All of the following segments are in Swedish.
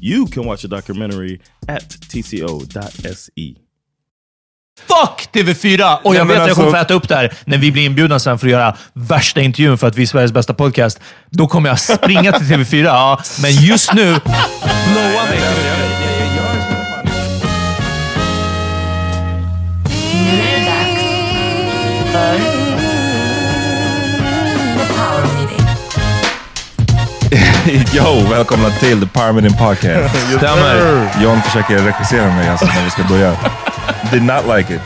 You can watch the documentary at tco.se. Fuck TV4! Och jag vet att jag kommer alltså- få äta upp det här när vi blir inbjudna sen för att göra värsta intervjun för att vi är Sveriges bästa podcast. Då kommer jag springa till TV4, ja. Men just nu, blåa mig. Yo, välkomna till The Meeting Podcast. Stämmer. John försöker regissera mig alltså när vi ska börja. Did not like it.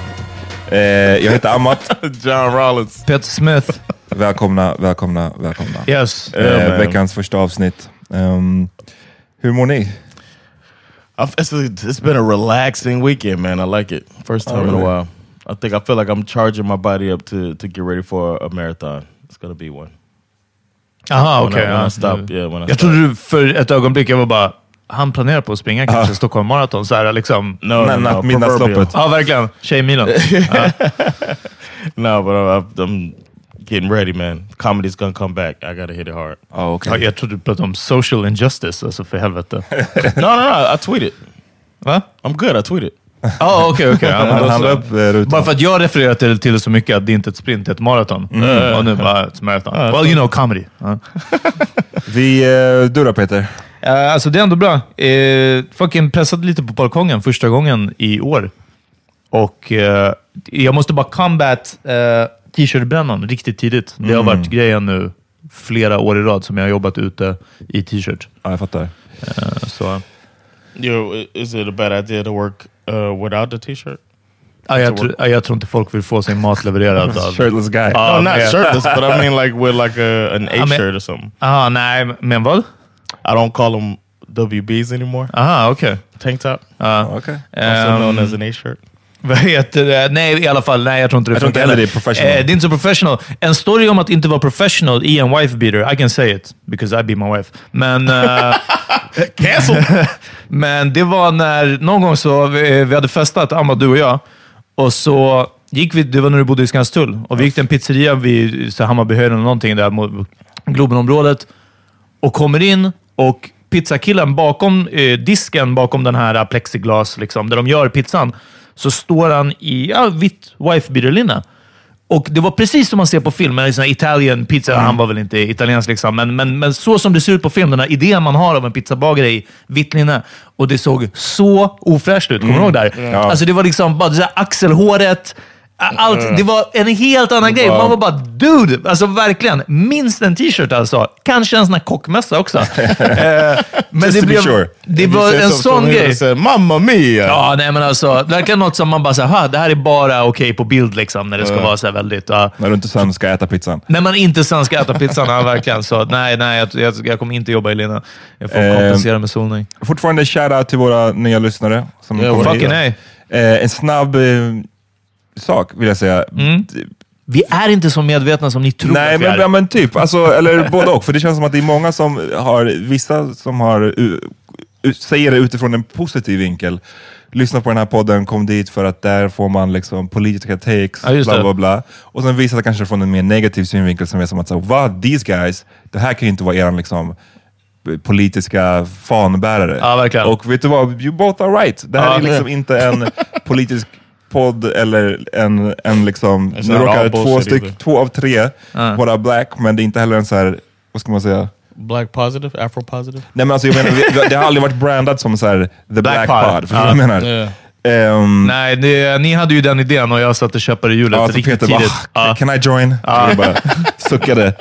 Eh, jag heter Amat. John Rollins. Peter Smith. Välkomna, välkomna, välkomna. Yes. Eh, Yeah, veckans första avsnitt. Ehm, hur mår ni? It's, a- it's been a relaxing weekend, man. I like it. First time in really? a while. I think I feel like I'm charging my body up to to get ready for a marathon. It's gonna be one. Aha, When I- okej. I ja. stop, yeah, when I Jag trodde du för ett ögonblick, jag var bara, han planerar på att springa kanske Stockholm Marathon. Så här, liksom. No, no, no, natt- midnattsloppet. Ja, verkligen. Tjejmilen. Ja. No, but I'm, I'm getting ready, man. Comedy's gonna come back. I gotta hit it hard. Ah, okay. Ja, jag trodde du pratade om social injustice, alltså för helvete. no, no, no. I tweeted. Va? I'm good. I tweeted. Ja, okej, okej. Ja, men Han, la upp eh, rutan. Bara för att jag refererar till, till det så mycket att det inte är ett sprint, det är ett maraton. Och nu bara ett maraton. well, you know, comedy. Ja. Vi, eh, du då Peter? Eh, alltså det är ändå bra. Uh, fucking pressade lite på balkongen första gången i år. Och eh, jag måste bara combat uh, t-shirt-brännan riktigt tidigt. Det har varit grejen nu flera år i rad som jag har jobbat ute i t-shirt. Ja, jag fattar. Så, Yo, is it a bad idea to work uh, without the t-shirt? ja, jag, tror- ja, jag tror inte folk vill få sin mat levererad av... Shirtless guy. Ja, no, not men- shirtless, but I mean like with like a, an A I mean- shirt or something. Ah, nej, men vad? I don't call them WBs anymore. Aha, okej. Tank top, Ja. Okej. also Ehm, known as an A shirt. Vad heter det? Nej, i alla fall. Nej, jag tror inte det Jag funkar heller det är professional. Eh, det är inte så professional. En story om att inte vara professional i en wife beater, I can say it, because I be my wife. Men... Cancel! Men det var när, någon gång så, vi, vi hade festat, Amma, du och jag, och så gick vi, det var när du bodde i Skanstull, och vi gick till en pizzeria vid så Hammarbyhöjden eller någonting där mot Globenområdet och kommer in och pizzakillen bakom eh, disken, bakom den här plexiglas, liksom, där de gör pizzan, så står han i ja, vitt wife beater-linne. Och det var precis som man ser på film, här Italian pizza. Han var väl inte italiensk, liksom, men, men, men så som det ser ut på film, den här idén man har av en pizzabagare i vitt linne. Och det såg så ofräscht ut. Kommer du ihåg där? Alltså det var liksom bara det här axelhåret. Allt, det var en helt annan grej. Man var bara, dude! Alltså verkligen. Minst en t-shirt alltså. Kanske en sån här kockmössa också. Eh, men det blev, sure. det var en sån grej. said, Mamma mia! Ja, nej men alltså. Verkligen något som man bara säger, "Ha, det här är bara okej på bild liksom. När det ska vara så väldigt... ja. När du inte sen ska äta pizzan. När man inte sen ska äta pizzan, ja, verkligen. Så nej, nej, jag, jag, jag kommer inte jobba i linne. Jag får Eh, kompensera med solning. Fortfarande shout-out till våra nya lyssnare. Som kommer Fucking hit. nej. Eh, en snabb eh, sak vill jag säga. Mm. Vi är inte så medvetna som ni tror Nej, att vi men, är. ja, men typ. Alltså, eller både och. För det känns som att det är många som har, vissa som har, säger det utifrån en positiv vinkel. Lyssna på den här podden, kom dit för att där får man liksom politiska takes, Ja, bla det. bla bla. Och sen vissa kanske från en mer negativ synvinkel som är som att säga, vad, these guys, det här kan ju inte vara eran liksom politiska fanbärare. Ja, verkligen. Och vet du vad, you both are right. Det här Ja. är liksom inte en politisk podd eller en, en liksom, nu råkar två, styck, either. två av tre vara black, men det är inte heller en så här, vad ska man säga? Black positive? Afro positive? Nej men alltså jag menar, det har aldrig varit brandat som så här, the black, Pod. pod. Förstår du vad jag menar? Yeah. Ehm, Nej, det, ni hade ju den idén och jag satte käppar i hjulet Ja, riktigt Peter bara, tidigt. Ja. can I join? Jag bara suckade.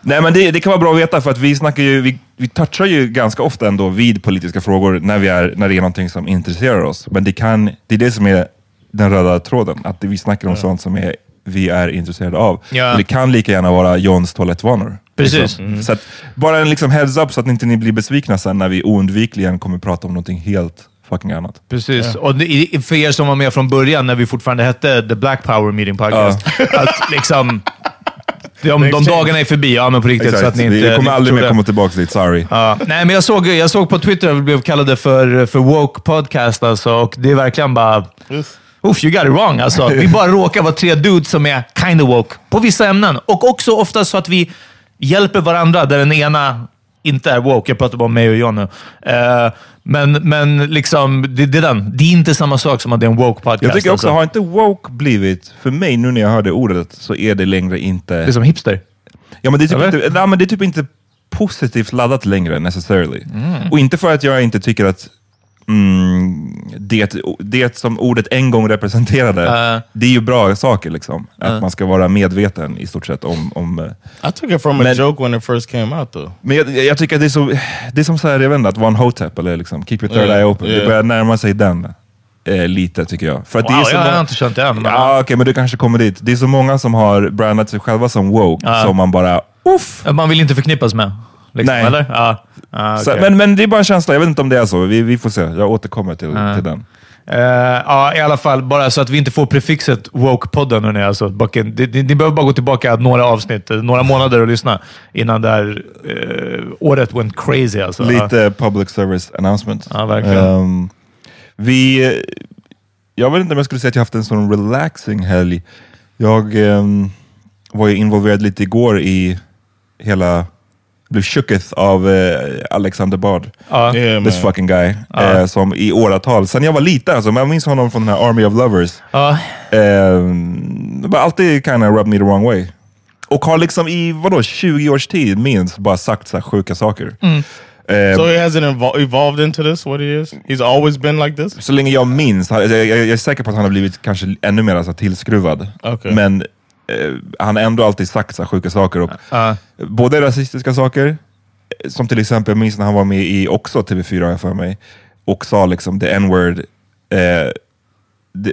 Nej men det, det kan vara bra att veta för att vi snackar ju, vi, vi touchar ju ganska ofta ändå vid politiska frågor när, vi är, när det är någonting som intresserar oss. Men det, kan, det är det som är den röda tråden, att vi snackar om sånt som är, vi är intresserade av. Ja. Och det kan lika gärna vara Johns toalettvanor. Precis. Liksom. Så att, bara en liksom heads up så att inte ni blir besvikna sen när vi oundvikligen kommer prata om någonting helt fucking annat. Precis. Och det, i- för er som var med från början, när vi fortfarande hette The Black Power Meeting Podcast, att liksom... De, de dagarna är förbi, ja men på riktigt. Så att ni inte, vi kommer aldrig mer komma tillbaka dit, sorry. Ja. Nej, men jag såg, jag såg på Twitter att vi blev kallade för, för woke podcast alltså, och det är verkligen bara... Uff, you got it wrong. Alltså, vi bara råkar vara tre dudes som är kind of woke på vissa ämnen. Och också ofta så att vi hjälper varandra där den ena inte är woke. Jag pratar bara om mig och John nu. Eh, men men liksom, det, det, är den. det är inte samma sak som att det är en woke podcast. Jag tycker också, alltså. har inte woke blivit, för mig nu när jag hör det ordet, så är det längre inte... Det är som hipster. ja, men det, är typ Eller? inte nej, men det är typ inte positivt laddat längre, necessarily. Mm. Och inte för att jag inte tycker att mm, det, det som ordet en gång representerade, Uh. det är ju bra saker. Liksom. Att man ska vara medveten i stort sett om... om eh, I took it from a Men- joke when it first came out though. men jag, jag tycker att det är, så, det är som så här, jag vet inte, att vara en hotep eller liksom, keep your third Yeah, eye open. Det yeah. börjar närma sig den eh, lite tycker jag. För att det Wow, är så jag har inte känt det än. Men, Ja, okej, men du kanske kommer dit. Det är så många som har brandat sig själva som woke, Ja. som man bara, uff! Man vill inte förknippas med. Liksom, Nej. Eller? Ja. Ja, Så, okej. men, men det är bara en känsla, jag vet inte om det är så. Vi, vi får se, jag återkommer till, till den. Eh, ja, i alla fall. Bara så att vi inte får prefixet woke-podden. Alltså, backen. Ni, ni, ni behöver bara gå tillbaka några avsnitt, eh, några månader och lyssna innan det här eh, året went crazy. Alltså. Lite public service announcement. Ja, verkligen. Ehm, vi, jag vet inte om jag skulle säga att jag haft en sån relaxing helg. Jag ehm, var ju involverad lite igår i hela, blev shooketh av eh, Alexander Bard. Ja. Yeah, This fucking guy. Eh, som i åratal, sen jag var liten, alltså, men jag minns honom från den här Army of Lovers. Um, det var alltid kind of rubbed me the wrong way. Och har liksom i vadå, 20 års tid minst bara sagt så här sjuka saker. Mm. Eh, So he hasn't evol evolved into this, what he is? He's always been like this? så länge jag minns, jag, jag, jag är säker på att han har blivit kanske ännu mer alltså, tillskruvad. Okej. Men eh, han har ändå alltid sagt så här sjuka saker. Och, Ja. Både rasistiska saker, som till exempel, jag minns när han var med i också TV4 har jag för mig, och sa liksom the n-word eh,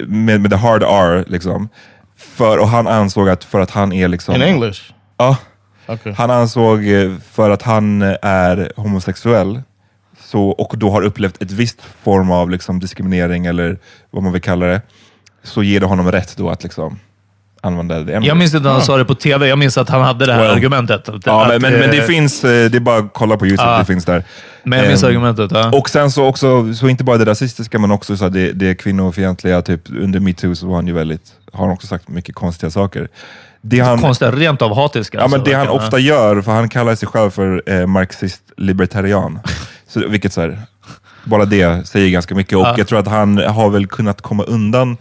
med, med the hard R. Liksom. För, och han ansåg att för att han är liksom... In English? Ja. Okay. Han ansåg eh, för att han eh, är homosexuell så, och då har upplevt ett visst form av liksom, diskriminering eller vad man vill kalla det. så ger det honom rätt då att liksom använda det Jag minns inte att han sa det på tv. Jag minns att han hade det här Well. argumentet. Att, Ja, men, men, men det eh, finns, eh, det är bara att kolla på YouTube, Ja. det finns där. Men jag minns Ehm, argumentet. Ja. Och sen så också, så inte bara det rasistiska, men också så det, det kvinnofientliga, typ under metoo så var han ju väldigt, har han också sagt mycket konstiga saker. Det han, Konstiga, rent av hatiska. ja, men alltså, det han ofta gör, för han kallar sig själv för eh, marxist-libertarian, så, vilket så här, bara det säger ganska mycket. Och Ja. jag tror att han har väl kunnat komma undan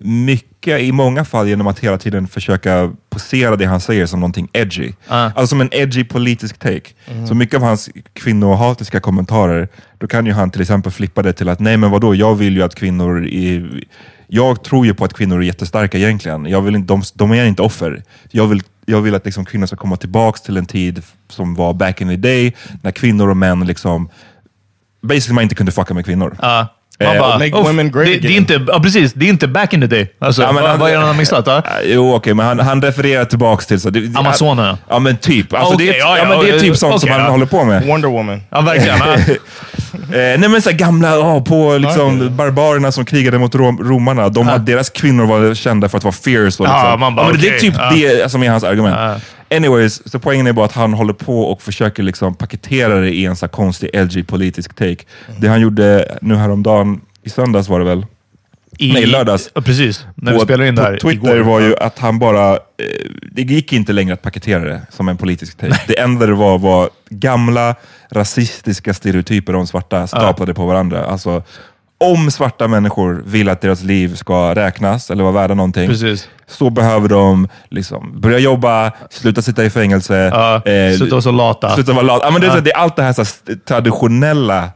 mycket, i många fall, genom att hela tiden försöka posera det han säger som någonting edgy. Ja. Alltså som en edgy politisk take. Så mycket av hans kvinnohatiska kommentarer, då kan ju han till exempel flippa det till att nej men vadå, jag vill ju att kvinnor är, jag tror ju på att kvinnor är jättestarka egentligen. Jag vill inte, de, de är inte offer. Jag vill, jag vill att liksom kvinnor ska komma tillbaks till en tid som var back in the day, när kvinnor och män liksom, basically man inte kunde fucka med kvinnor. Ja. Man Eh, bara, make "Uff, women great det, det är again." inte, ja, precis. Det är inte back in the day. Alltså, Ja, men vad, han- vad är det han har missat? Ja? Jo, okej, men han, han refererar tillbaks till... Så det, Amazonerna. Ja, men typ. Alltså, Okej, det, är, ja, ja, ja, men det är typ sånt som okej, han ja. håller på med. Wonder Woman. Ja, verkligen. Ja. Eh, nej men så gamla, ja, på liksom, barbarerna som krigade mot rom, romarna, de, hade- deras kvinnor var kända för att vara fierce. Och Ja, liksom. man bara, men det är typ ja. det som är hans argument. Anyways, så poängen är bara att han håller på och försöker liksom paketera det i en så konstig LG-politisk take. Det han gjorde nu häromdagen, i söndags var det väl? I, Nej, lördags. Ja, precis. När vi på, spelade in det här på Twitter igår. var ju att han bara, eh, det gick inte längre att paketera det som en politisk take. Det enda det var var gamla rasistiska stereotyper om svarta staplade på varandra. Alltså, om svarta människor vill att deras liv ska räknas eller vara värda någonting, Precis. så behöver de liksom börja jobba, sluta sitta i fängelse, Ja, sluta vara så lata. Sluta vara lat. Ja, men det, är så- det är allt det här, så här traditionella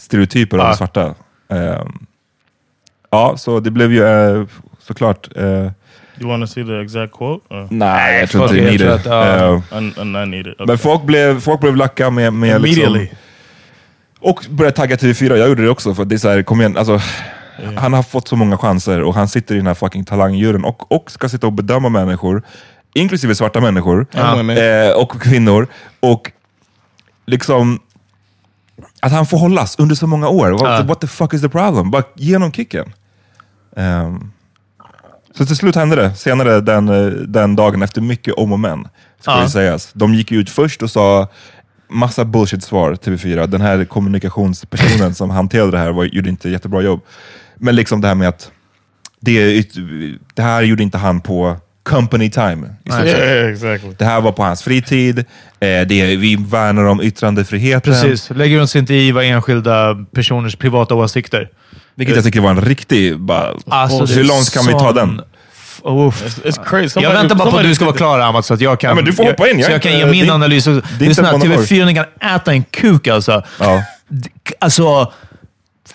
stereotyper om Ja. svarta. Ehm, ja, så det blev ju eh, såklart... eh, You want to see the exact quote? Or? nej, jag tror inte det it, är jag tror att, ja. det. I, I, I need it. Okay. Men folk blev, folk blev lacka med, med liksom, Immediately. Och började tagga TV4. Jag gjorde det också, för det är så här, kom igen. Alltså, Han har fått så många chanser och han sitter i den här fucking talangjuryn och, och ska sitta och bedöma människor, inklusive svarta människor women. eh, och kvinnor. Och liksom att han får hållas under så många år. What, Ja. what the fuck is the problem? Bara ge honom kicken. Ehm, så till slut hände det, senare den, eh, den dagen, efter mycket om och men. Ska Ja. det sägas. De gick ut först och sa massa bullshit-svar, TV4. Den här kommunikationspersonen som hanterade det här var, gjorde inte jättebra jobb. Men liksom det här med att det, det här gjorde inte han på company time. sett. Yeah, exactly. Det här var på hans fritid. Eh, det vi värnar om yttrandefriheten. Precis. Lägger oss inte i vad enskilda personers privata åsikter. Vilket jag tycker var en riktig... Bara, Alltså, hur långt kan vi ta den? F- uff. It's, it's crazy. Jag Somebody- väntar bara på att du ska vara klar Amat, så att jag kan... Ja, men du får hoppa in. Jag så jag kan ge min det analys. det är inte Lyssna, ett monopol. TV4 ni kan äta en kuk alltså. Ja. Alltså,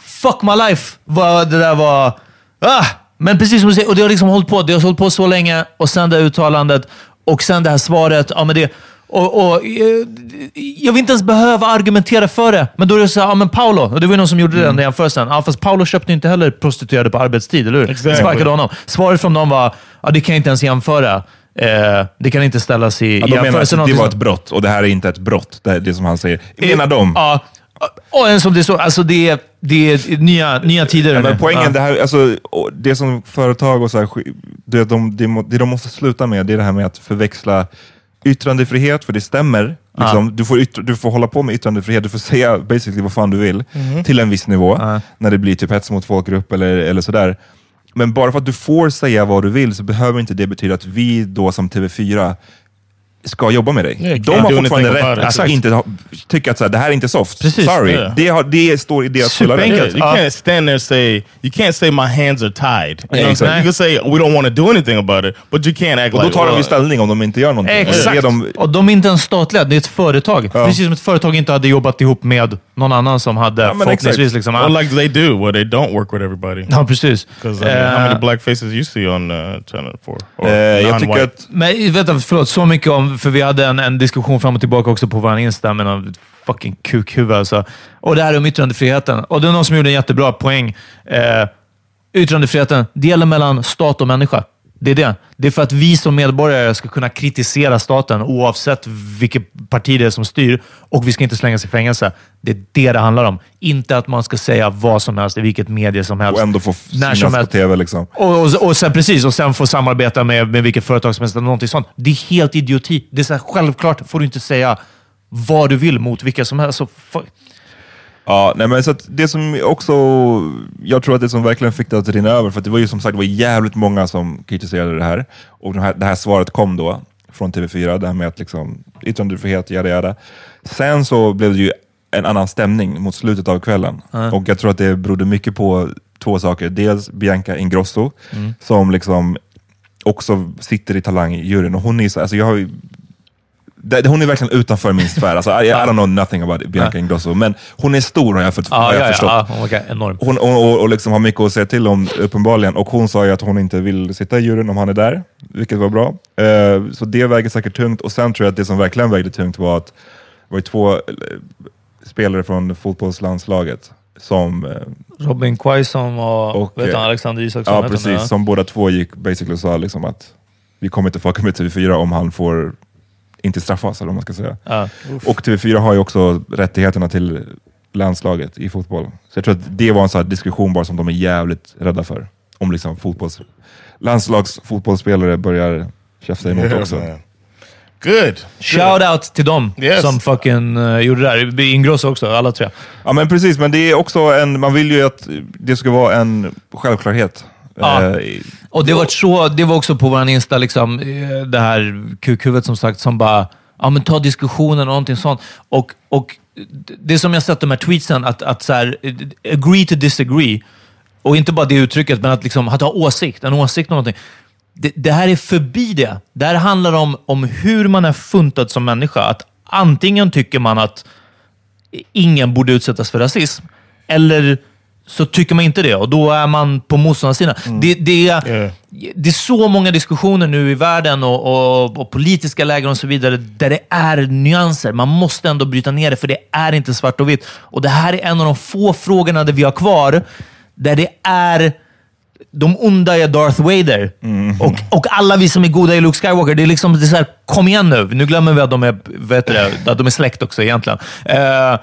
fuck my life vad det där var. Ah! Men precis som du säger, och det har liksom hållit på. Det har hållit på så länge och sen det här uttalandet och sen det här svaret. Ja, men det, och, och, eh, jag vill inte ens behöva argumentera för det. Men då är det så här, ja men Paolo, och det var ju någon som gjorde Mm. den jämförelsen. Ja, fast Paolo köpte inte heller prostituerade på arbetstid, eller hur? Exactly. Sparkade honom. Svaret från dem var, ja det kan jag inte ens jämföra. Eh, det kan inte ställas i Ja, de menar att jämförelse. det någonting var ett brott och det här är inte ett brott. Det är det som han säger. Menar de? Ja. Och en som det står, alltså det är, det är nya, nya tider. Men poängen, Ja. det, här, alltså, det som företag och så här, det, de, det, det de måste sluta med, det är det här med att förväxla yttrandefrihet, för det stämmer. Liksom, du, får yttra, du får hålla på med yttrandefrihet, du får säga basically vad fan du vill, till en viss nivå, när det blir typ hets mot folkgrupp eller, eller sådär. Men bara för att du får säga vad du vill så behöver inte det betyda att vi då som TV4 ska jobba med dig. Yeah, De har fortfarande rätt att inte ha, tycka att så här, det här är inte soft. Precis. Sorry. Yeah. Det, har, det står i deras fulla rätt. Yeah, you Uh, can't stand there and say you can't say my hands are tied. You, saying? exactly. you can say we don't want to do anything about it, but you can't act Och då like tar de ju ställning om de inte gör någonting. Exakt. De, Och de är inte ens statliga, det är ett företag. Precis som ett företag inte hade jobbat ihop med någon annan som hade men förhoppningsvis liksom... well, like they do, where they don't work with everybody. ja, precis. Because I mean, how many Eh, black faces you see on uh, Channel 4? Or eh, jag tycker att... Men vänta, förlåt. Så mycket om... För vi hade en, en diskussion fram och tillbaka också på vår Insta med någon fucking kukhuvud alltså. Och det här om yttrandefriheten. Och det är någon som gjorde en jättebra poäng. Eh, yttrandefriheten, det gäller mellan stat och människa. Det är det. Det är för att vi som medborgare ska kunna kritisera staten oavsett vilket parti det är som styr och vi ska inte slängas i fängelse. Det är det det handlar om. Inte att man ska säga vad som helst i vilket medie som helst. Och ändå få När synas på tv liksom. Och, och, och sen, precis, och sen få samarbeta med, med vilket företag som helst eller någonting sånt. Det är helt idioti. Det är så här, självklart får du inte säga vad du vill mot vilka som helst. Så. Ja, nej men så det som också, jag tror att det som verkligen fick det att rinna över, för det var ju som sagt det var jävligt många som kritiserade det här. Och det här, det här svaret kom då från TV4, det här med att liksom, yttrandefrihet, jada jada. Sen så blev det ju en annan stämning mot slutet av kvällen. Och jag tror att det berodde mycket på två saker. Dels Bianca Ingrosso, som liksom också sitter i Talang-juryn. Och hon är så, alltså jag har det, hon är verkligen utanför min sfär. Alltså, I, I don't know nothing about Bianca Ingrosso, men hon är stor har jag, för, Ja, har jag ja, förstått. ja, ja, okay, enormt. Hon, och, och, och liksom har mycket att säga till om uppenbarligen. Och hon sa ju att hon inte vill sitta i juryn om han är där, vilket var bra. Eh, så det väger säkert tungt. Och sen tror jag att det som verkligen vägde tungt var att det var två eh, spelare från fotbollslandslaget som, eh, Robin Quaison och, Och, vet eh, Alexander Isaksson. ja, han, precis, som båda två gick basically och sa liksom att vi kommer inte fucka med TV4 om han får inte straffas, eller vad man ska säga. Ja. Och TV4 har ju också rättigheterna till landslaget i fotboll. Så jag tror att det var en sån här diskussion bara som de är jävligt rädda för. Om liksom fotbolls, landslagsfotbollsspelare börjar käfta emot också. Good. Shout out till dem Yes. som fucking uh, gjorde det där. Ingrosso också, alla tre. Ja men precis, men det är också en, man vill ju att det ska vara en självklarhet. Ja. Eh, Och det var, så, det var också på vår Insta, liksom, eh, det här kukhuvudet som sagt, som bara ja, men ta diskussionen och någonting sånt. Och, och det som jag sett de här tweetsen, att, att så här, eh, agree to disagree. Och inte bara det uttrycket, men att, liksom, att ha åsikt, en åsikt om någonting. Det, det här är förbi det. Det här handlar om, om hur man är funtad som människa. Att antingen tycker man att ingen borde utsättas för rasism, eller så tycker man inte det och då är man på motståndarsidan. Det, det, är, Yeah. det är så många diskussioner nu i världen och, och, och politiska läger och så vidare där det är nyanser. Man måste ändå bryta ner det, för det är inte svart och vitt. Och Det här är en av de få frågorna där vi har kvar, där det är de onda är Darth Vader. Och, och alla vi som är goda är Luke Skywalker. Det är liksom det är så här, kom igen nu. Nu glömmer vi att de är, vet du det, att de är släkt också egentligen. Eh,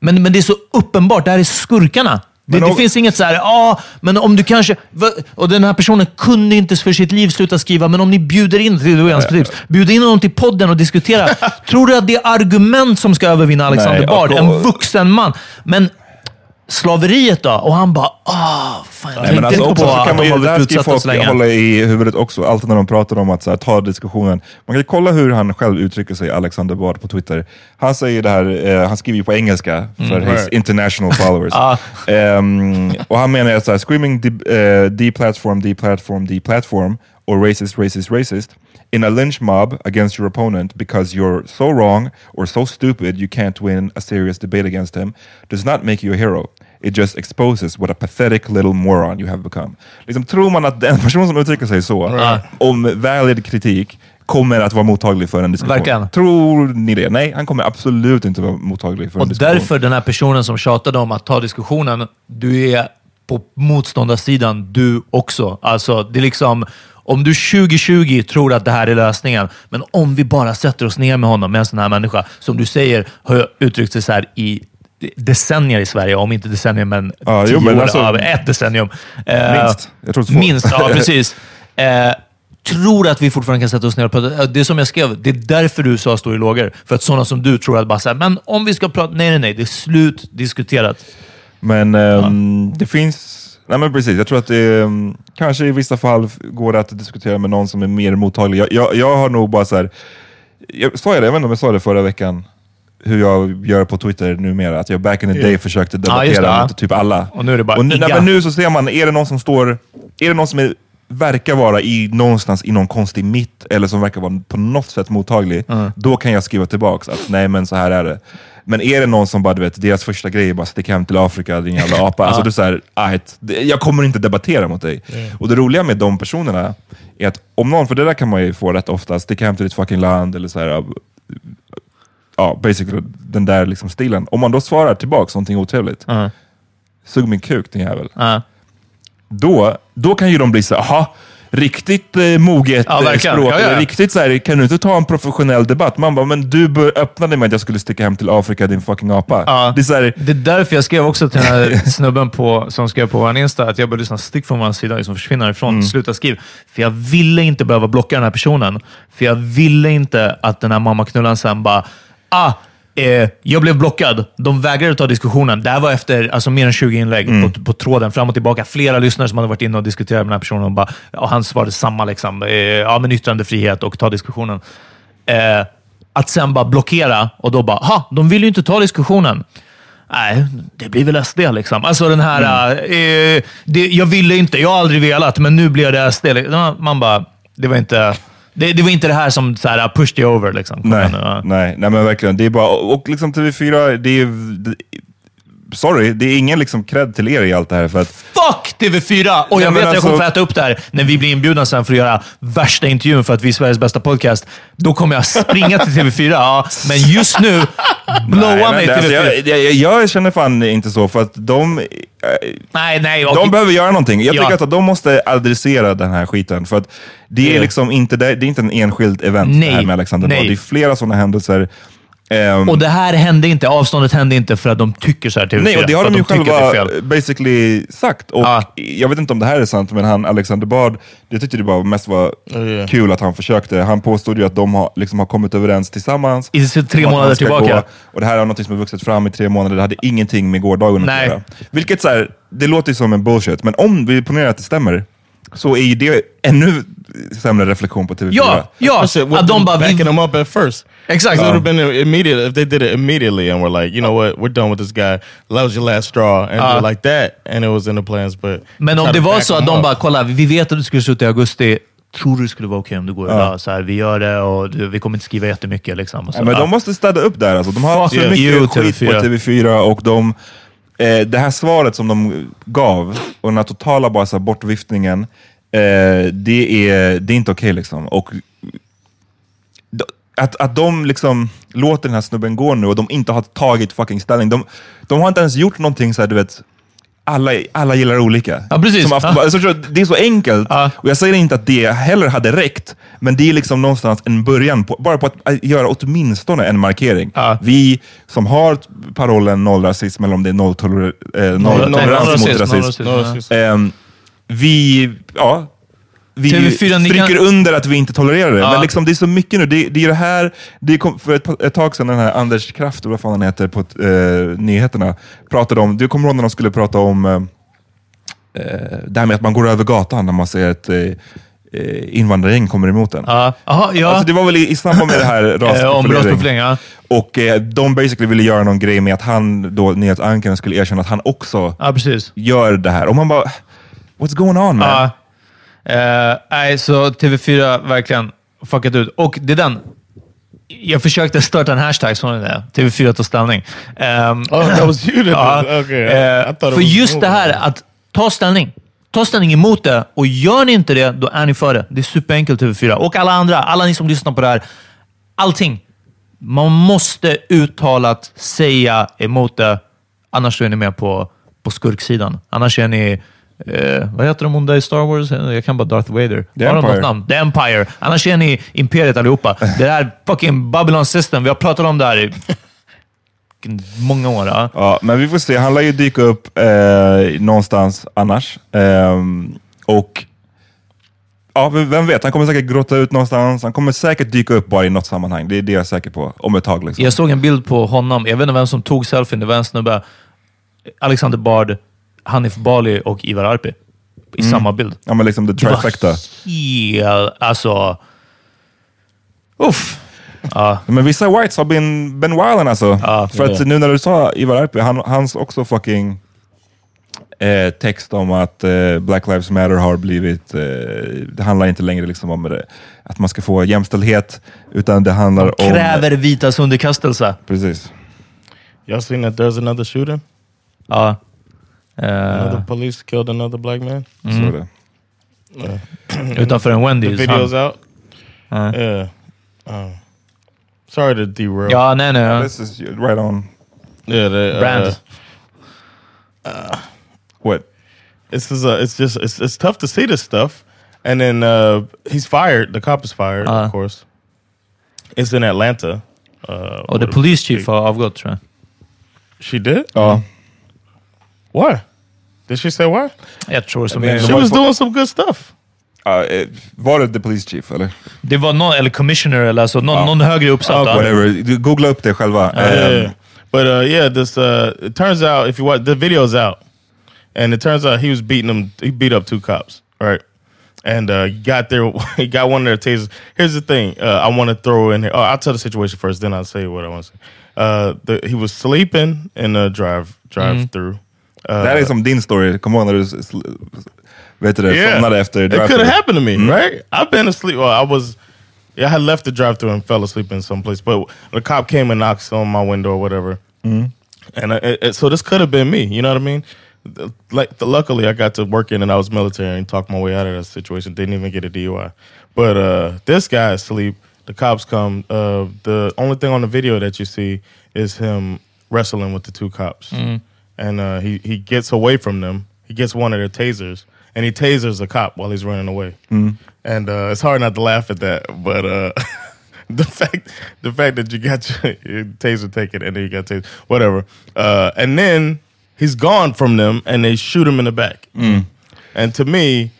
men, men det är så uppenbart. Det här är skurkarna. Det, det om- finns inget så här, ja, men om du kanske... Och den här personen kunde inte för sitt liv sluta skriva, men om ni bjuder in, det är hans tips, bjuder in honom till podden och diskuterar. tror du att det är argument som ska övervinna Alexander Nej, Bard? En vuxen man. Men slaveriet då? Och han bara, ah, fan, jag Nej, tänkte alltså inte på att man de ju, har det här blivit utsatta så länge. hålla i huvudet också, alltid när de pratar om att här, ta diskussionen. Man kan ju kolla hur han själv uttrycker sig, Alexander Bard på Twitter. Han säger det här, eh, han skriver ju på engelska för his Right. international followers. Ehm, och han menar att så här, screaming de, eh, deplatform, deplatform, deplatform, or racist, racist, racist, in a lynch mob against your opponent because you're so wrong or so stupid you can't win a serious debate against him does not make you a hero. It just exposes what a pathetic little moron you have become. Liksom, tror man att den person som uttrycker sig så, om valid kritik, kommer att vara mottaglig för en diskussion? Verkligen. Tror ni det? Nej, han kommer absolut inte vara mottaglig för en Och diskussion. därför den här personen som tjatade om att ta diskussionen, du är på motståndarsidan du också. Alltså, det är liksom, om du 2020 tror att det här är lösningen, men om vi bara sätter oss ner med honom, med en sån här människa, som du säger har uttryckt sig så här i decennier i Sverige, om inte decennier, men Ja, tio jo, men år, alltså- ja, ett decennium. Eh, Minst. Jag tror två. Minst, ja precis. Eh, tror att vi fortfarande kan sätta oss ner och prata. Det är som jag skrev, det är därför USA står i lågor. För att sådana som du tror att bara så här, men om vi ska prata... Nej, nej, nej. Det är slut diskuterat. Men ehm, det finns... Nej men precis, jag tror att det ehm, kanske i vissa fall går det att diskutera med någon som är mer mottaglig. Jag, jag, jag har nog bara så här, jag, sa jag det? Jag vet inte om jag sa det förra veckan, hur jag gör på Twitter numera. Att jag back in the day försökte debattera ja. mot typ alla. Och nu är det bara och nu, nej, nu så ser man, är det någon som står, är det någon som är, verkar vara i någonstans i någon konstig mitt, eller som verkar vara på något sätt mottaglig, då kan jag skriva tillbaks att nej men så här är det. Men är det någon som bara, du vet, deras första grej är bara stick hem till Afrika, din jävla apa. Alltså, det är så här, "Ajt, det- jag kommer inte debattera mot dig. Och det roliga med de personerna är att om någon, för det där kan man ju få rätt ofta, stick hem till ditt fucking land, eller så här, ja, basically den där liksom stilen. Om man då svarar tillbaks någonting otrevligt, sug min kuk din jävel. Ja. Då, då kan ju de bli så aha, riktigt eh, moget Ja, verkligen. språk. Ja, ja. Riktigt så här, kan du inte ta en professionell debatt? Man bara, men du bör öppna dig med att jag skulle sticka hem till Afrika, din fucking apa. Ja. Det är så här, Det är därför jag skrev också till den här snubben på, som skrev på vår Insta att jag bör lyssna stick från vår sida, liksom försvinna ifrån, Mm. sluta skriv. För jag ville inte behöva blocka den här personen. För jag ville inte att den här mammaknullaren sen bara, ah, eh, jag blev blockad. De vägrade ta diskussionen. Det här var efter alltså, mer än 20 inlägg Mm. på, på tråden, fram och tillbaka. Flera lyssnare som hade varit inne och diskuterat med den här personen och, bara, och han svarade samma, liksom, eh, ja, men yttrandefrihet och ta diskussionen. Eh, att sen bara blockera och då bara, ha, de vill ju inte ta diskussionen. Nej, det blir väl SD liksom. Alltså den här, Mm. eh, det, jag ville inte, jag har aldrig velat, men nu blev det SD. liksom. Man bara, det var inte det, det, var inte det här som så här, pushed you over. Liksom. Nej, nu, ja. nej, nej, men verkligen. Det är bara, och liksom TV4, det är... Sorry, det är ingen liksom cred till er i allt det här. För att, Fuck TV4! Och Nej, jag men vet att jag kommer alltså- få äta upp det här när vi blir inbjudna sen för att göra värsta intervjun för att vi är Sveriges bästa podcast. Då kommer jag springa till TV4, ja. Men just nu, blowa Nej, mig men TV4. alltså, jag, jag, jag känner fan inte så, för att de, eh, nej, nej. de okej. behöver göra någonting. Jag Ja. tycker att de måste adressera den här skiten, för att det är Ja. liksom inte, det, är inte en enskild event Nej. här med Alexander Nej. Bard. Det är flera sådana händelser. Ehm, Och det här hände inte, avståndet hände inte för att de tycker så här TV4. Nej, och det har de ju själva basically sagt. Och Ja. Jag vet inte om det här är sant, men han Alexander Bard, jag tyckte det bara mest var ja. kul att han försökte. Han påstod ju att de har, liksom har kommit överens tillsammans. I tre månader tillbaka. gå. Och det här är något som har vuxit fram i tre månader. Det hade ingenting med gårdagen Nej. att göra. Vilket så här, det låter ju som en bullshit, men om vi ponerar att det stämmer, så är ju det ännu sämre reflektion på TV4. Ja, ja. With Att de bara... backing Vi, them up at first. Exakt. It would have been immediate if they did it immediately and were like, you know what, we're done with this guy. That was your last straw, and uh, like that, and it was in the plans. But men om det var så att de bara, kolla, vi vet att du skulle sluta i augusti. Tror du det skulle vara okej om du går idag? Så här, vi gör det och vi kommer inte skriva jättemycket. Liksom. Och så, Ja, men ja. de måste städa upp där. Alltså. De har haft så mycket you, skit TV4. på TV4 och de, eh, det här svaret som de gav och den här totala bara, så här, bortviftningen, eh, det, är, det är inte okej. liksom. Och d- att, att de liksom låter den här snubben gå nu och de inte har tagit fucking ställning. De, de har inte ens gjort någonting så här, du vet, alla, alla gillar olika. Ja, precis. Som Aftonbladet- alltså, förstår du, det är så enkelt. Ja. Och jag säger inte att det heller hade räckt, men det är liksom någonstans en början, på, bara på att äh, göra åtminstone en markering. Ja. Vi som har parollen noll rasism, eller om det är nolltoler, eh, Noll- nolltolerans noll mot rasism, rasism. noll rasism. It's just- Ehm, vi, ja, vi TV4, ni stryker kan- under att vi inte tolererar det. Ja. Men liksom, det är så mycket nu. Det, det är det här, det kom för ett, ett tag sedan, den här Anders Kraft, vad fan han heter, på eh, nyheterna, pratade om, du kommer ihåg när de skulle prata om eh, eh, det här med att man går över gatan när man ser ett eh, eh, invandrargäng kommer emot en. Ja. Aha, ja. Alltså, det var väl i, i samband med det här Eh, rasprofilering. ja. Och eh, de basically ville göra någon grej med att han, då nyhetsankaren, skulle erkänna att han också precis. gör det här. Och man bara, what's going on man? Ja. Eh, nej, så TV4 verkligen fuckat ut. Och det är den. Jag försökte starta en hashtag, ni det? TV4 tar ställning. Ehm, Oh, that was you that did- okay, it för just det här att ta ställning. Ta ställning emot det och gör ni inte det, då är ni för det. Det är superenkelt TV4. Och alla andra, alla ni som lyssnar på det här. Allting. Man måste uttalat säga emot det, annars är ni med på, på skurksidan. Annars är ni, eh, vad heter de onda i Star Wars? Jag kan bara Darth Vader. The Har de Empire. något namn? The Empire. Annars är ni Imperiet allihopa. Det här fucking Babylon system, vi har pratat om det här i många år. Ja. Ja, men vi får se. Han lär ju dyka upp eh, någonstans annars. Ehm, och ja, vem vet, han kommer säkert grotta ut någonstans. Han kommer säkert dyka upp bara i något sammanhang. Det är det jag är säker på. Om ett tag. Liksom. Jag såg en bild på honom, jag vet inte vem som tog selfien, det var en snubbe. Alexander Bard, Hanif Bali och Ivar Arpi. I samma bild. Ja, men liksom the Det var trifecta. helt... Alltså... Uff. Ja. Men vissa whites har been, been wildin alltså. Ja, För att nu när du sa Ivar Arpi, han, hans också fucking eh, text om att eh, Black Lives Matter har blivit, eh, det handlar inte längre liksom om det, att man ska få jämställdhet, utan det handlar om... Kräver vitas underkastelse. Precis. Y'all seen that there's another shooting? Ja. Eh, Another police killed another black man. Så är det. utanför en The Wendy's. video's Han, out. Yeah. Uh, sorry to derail. ja, nej, nej. This is right on. Yeah, the, uh, Brand. What? This is uh, it's just it's it's tough to see this stuff. and then uh, he's fired. The cop is fired, Uh. of course. It's in Atlanta. Uh, Och the police chief har avgått tror jag. She did? Ja. Why? Did she say why? Jag tror som men- det. She was doing some good stuff. Ja, eh, var det the police chief eller? Det var någon, eller commissioner, eller alltså någon, någon högre uppsatt. Okay. Whatever. Du, Googla upp det själva. Yeah, yeah, Ehm, yeah. But uh, yeah, this uh, it turns out if you watch the video's out, and it turns out he was beating them. He beat up two cops, right? And uh, got there. He got one of their tasers. Here's the thing. Uh, I want to throw in here. Oh, I'll tell the situation first, then I'll say what I want to say. Uh, the, he was sleeping in the drive drive through. Uh, Det här är som din story. Kommer du ihåg när du s- s- vet du det, somnade efter It could have happened to me, right? I've been asleep. Well, I was, yeah, I had left the drive through and fell asleep in some place. But the cop came and knocks on my window or whatever. And I, it, so this could have been me. You know what I mean? Like, the, luckily, I got to work in and I was military and talked my way out of that situation. Didn't even get a DUI. But uh, this guy asleep. The cops come. Uh, the only thing on the video that you see is him wrestling with the two cops. And uh, he, he gets away from them. He gets one of their tasers and he tasers a cop while he's running away. And uh, it's hard not to laugh at that. But uh, the fact the fact that you got your, your taser taken and then you got taser, whatever. Uh, and then he's gone from them and they shoot him in the back. And to me,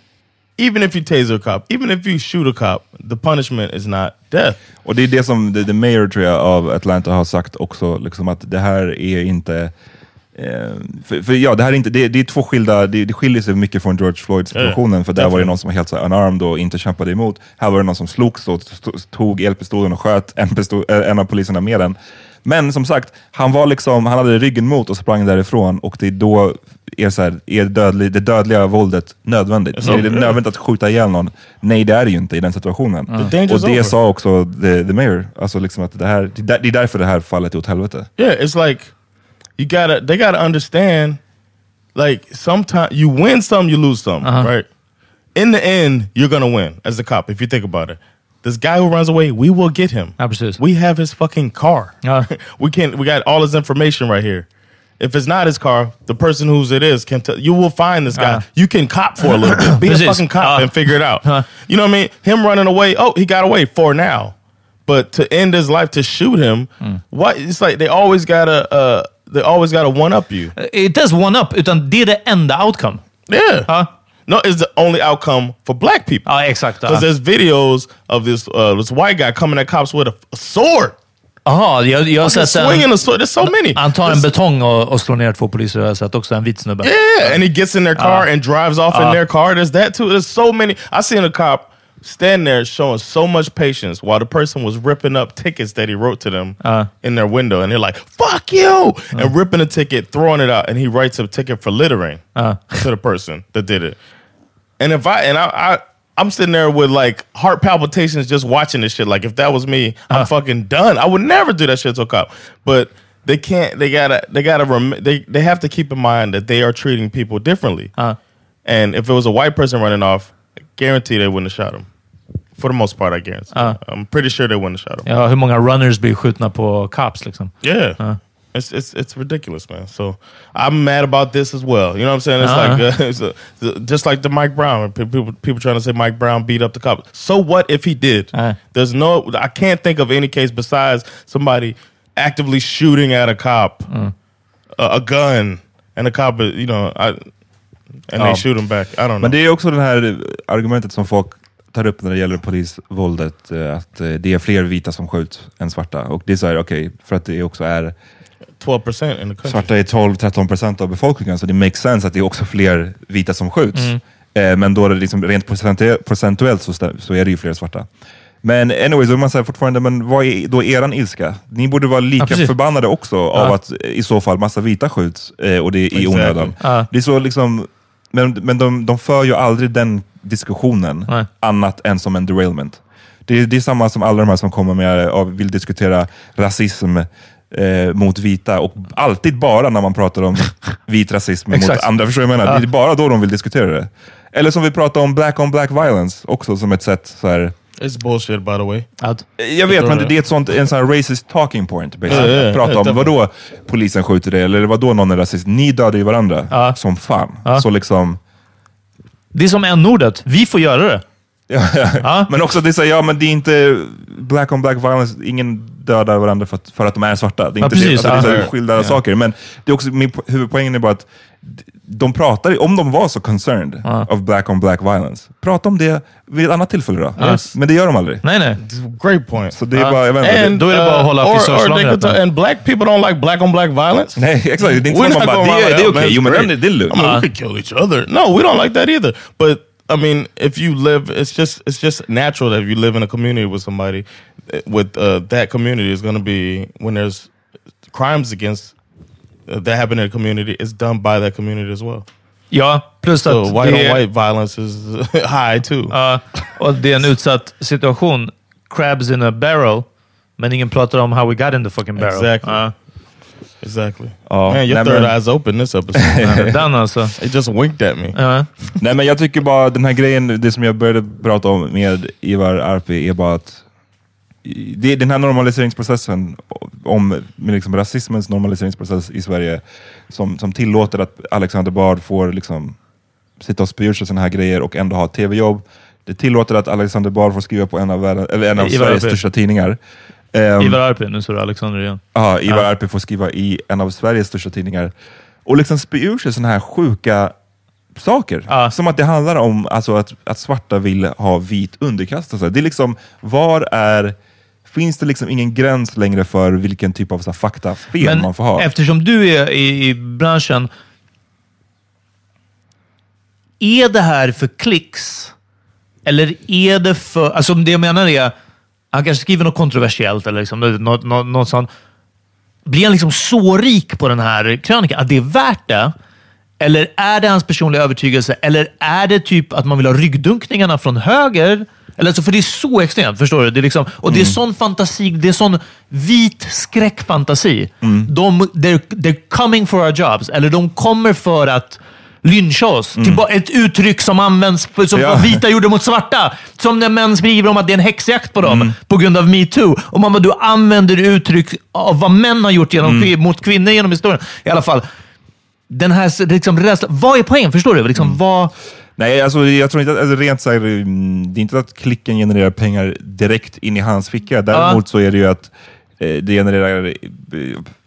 even if you taser a cop, even if you shoot a cop, the punishment is not death. Och det är det som the, the mayor tror jag av Atlanta har sagt också, liksom att det här är inte... Eh, för, för ja, det här är inte, det, det är två skilda, det, det skiljer sig mycket från George Floyd situationen, för där var det någon som var helt så här unarmed och inte kämpade emot. Här var det någon som slogs och tog elpistolen och sköt en, pistol, eh, en av poliserna med den. Men som sagt, han var liksom, han hade ryggen mot och sprang därifrån och det är då är, så här, är dödlig, det dödliga våldet nödvändigt. Så är det nödvändigt att skjuta ihjäl någon? Nej, det är det ju inte i den situationen. Danger's Och det over. sa också the, the mayor, alltså liksom att det, här, det är därför det här fallet är åt helvete. Yeah, it's like you gotta they gotta understand like sometimes you win some, you lose some, uh-huh. right? In the end, you're gonna win as a cop if you think about it. This guy who runs away, we will get him. Ja, precis. We have his fucking car. Ja. Uh-huh. we can we got all his information right here. If it's not his car, the person whose it is can tell you will find this guy. Ja. You can cop for a little bit. Be a fucking cop Ja. and figure it out. You know what I mean? Him running away, oh, he got away for now. But to end his life to shoot him, hmm. what it's like they always gotta uh they always gotta one up you. It does one up, utan det är det enda outcome. Yeah. Ja, No, it's the only outcome for black people. ja exakt. Because there's videos of this uh, this white guy coming at cops with a, a sword. Jaha, jag, jag har sett swinging en, a sword. There's so many. han tar en There's- betong och, och slår ner två poliser. Jag har sett också en vit snubbe. Yeah, and he gets in their car and drives off in Uh. their car. There's that too. There's so many. I seen a cop stand there showing so much patience while the person was ripping up tickets that he wrote to them Uh. in their window, and they're like "fuck you" and ripping a ticket, throwing it out, and he writes a ticket for littering Uh. to the person that did it. And if I and I. I I'm sitting there with like heart palpitations just watching this shit. Like if that was me, I'm fucking done. I would never do that shit to a cop. But they can't. They gotta. They gotta. Rem- they they have to keep in mind that they are treating people differently. Uh. And if it was a white person running off, I guarantee they wouldn't have shot him. For the most part, I guarantee. Uh. I'm pretty sure they wouldn't have shot him. Ja, hur många runners blir skjutna på cops liksom? Yeah. Uh. It's, it's it's ridiculous, man. So I'm mad about this as well. You know what I'm saying? It's like uh, it's a, just like the Mike Brown. People people trying to say Mike Brown beat up the cop. So what if he did? Uh. There's no. I can't think of any case besides somebody actively shooting at a cop, Uh. a, a gun, and a cop, you know, I, and Ja. they shoot him back. I don't know. Men det är också det här argumentet som folk tar upp när det gäller polisvåldet, eh, att eh, det är fler vita som skjuts än svarta. Och det är så här, okej, för att det också är 12 percent in the country. Svarta är 12-13 procent av befolkningen, så det makes sense att det är också fler vita som skjuts. Eh, men då är det liksom, rent procentu- procentuellt så, är det ju fler svarta. Men anyways, då man säger fortfarande, men vad är då eran ilska? Ni borde vara Ja, lika precis. förbannade också av Ja. att eh, i så fall massa vita skjuts eh, och det är i Exactly. onödan. Ja. Det är så liksom, men men de, de för ju aldrig den diskussionen Nej. annat än som en derailment. Det är, det är samma som alla de här som kommer med och vill diskutera rasism eh, mot vita och alltid bara när man pratar om vit rasism mot andra. Förstår du vad jag menar? Ja. Det är bara då de vill diskutera det. Eller som vi pratar om black on black violence också som ett sätt så här, It's bullshit, by the way. Att, jag vet, men det är ett sånt, en sån här racist talking point. Basically. Ja, ja. Prata om, vadå polisen skjuter dig, eller vadå någon är rasist? Ni dödar ju varandra Ja. som fan. Ja. Så liksom, det är som n-ordet. Vi får göra det. Ja, ja. Ja. Men också det säger ja men det är inte black on black violence, ingen dödar varandra för att, för att de är svarta. Det är Ja, inte precis, det, alltså, det är så skilda saker. Men det är också, min po- huvudpoängen är bara att de pratar, om de var så concerned Ja. of black on black violence, prata om det vid ett annat tillfälle då. Yes. Men det gör de aldrig. Nej, nej. Great point. Så det är bara, jag vet inte. And, Då är det bara att hålla uh, or, frisörsalongen And black people don't like black on black violence. Nej, exakt. Det är inte not man bara, det, det är okej, "Man, jo men great." det, det är lugnt. I mean, we could kill each other. No, we don't like that either. But I mean, if you live, it's just it's just natural that if you live in a community with somebody, with uh, that community is going to be when there's crimes against uh, that happen in a community, it's done by that community as well. Ja, plus So att white det, on white violence is high too. Ja, och det är en utsatt situation. Crabs in a barrel, men ingen pratar om how we got in the fucking barrel. Exactly. Ja. exactly. Ja, Man, your nej, third men- eye's open this episode. Den alltså. it just winked at me. Ja. Nej men jag tycker bara den här grejen, det som jag började prata om med Ivar Arpi är bara att det, den här normaliseringsprocessen, om liksom rasismens normaliseringsprocess i Sverige, som, som tillåter att Alexander Bard får liksom sitta och spy ur sig sådana här grejer och ändå ha tv-jobb. Det tillåter att Alexander Bard får skriva på en av, världen, eller en av Ivar Sveriges Arpi. största tidningar. Ehm, Ivar Arpi, nu står det Alexander igen. Ja, Ivar Ja. Arpi får skriva i en av Sveriges största tidningar och liksom spy ur sig sådana här sjuka saker. Ja. Som att det handlar om alltså, att, att svarta vill ha vit underkastelse. Det är liksom, var är... Finns det liksom ingen gräns längre för vilken typ av så här, faktafel man får ha? eftersom du är i, i branschen, är det här för klicks? Eller är det för... Alltså det jag menar är, han kanske skriver något kontroversiellt eller liksom, något, något, något sånt. Blir han liksom så rik på den här krönikan att det är värt det? Eller är det hans personliga övertygelse? Eller är det typ att man vill ha ryggdunkningarna från höger? Eller alltså, för det är så extremt, förstår du? Det är liksom, och det är sån fantasi, det är sån vit skräckfantasi. De, they're, they're coming for our jobs, eller de kommer för att lyncha oss. Tillba- ett uttryck som används som Ja. vita gjorde mot svarta. Som när män skriver om att det är en häxjakt på dem på grund av metoo. Och man bara, du använder uttryck av vad män har gjort genom, kvin- mot kvinnor genom historien. I alla fall, den här liksom, rädslan. Vad är poängen? Förstår du? Liksom, vad, Nej, alltså, jag tror inte att, alltså, rent så här, mm, det är inte att klicken genererar pengar direkt in i hans ficka. Däremot så är det ju att eh, det genererar eh,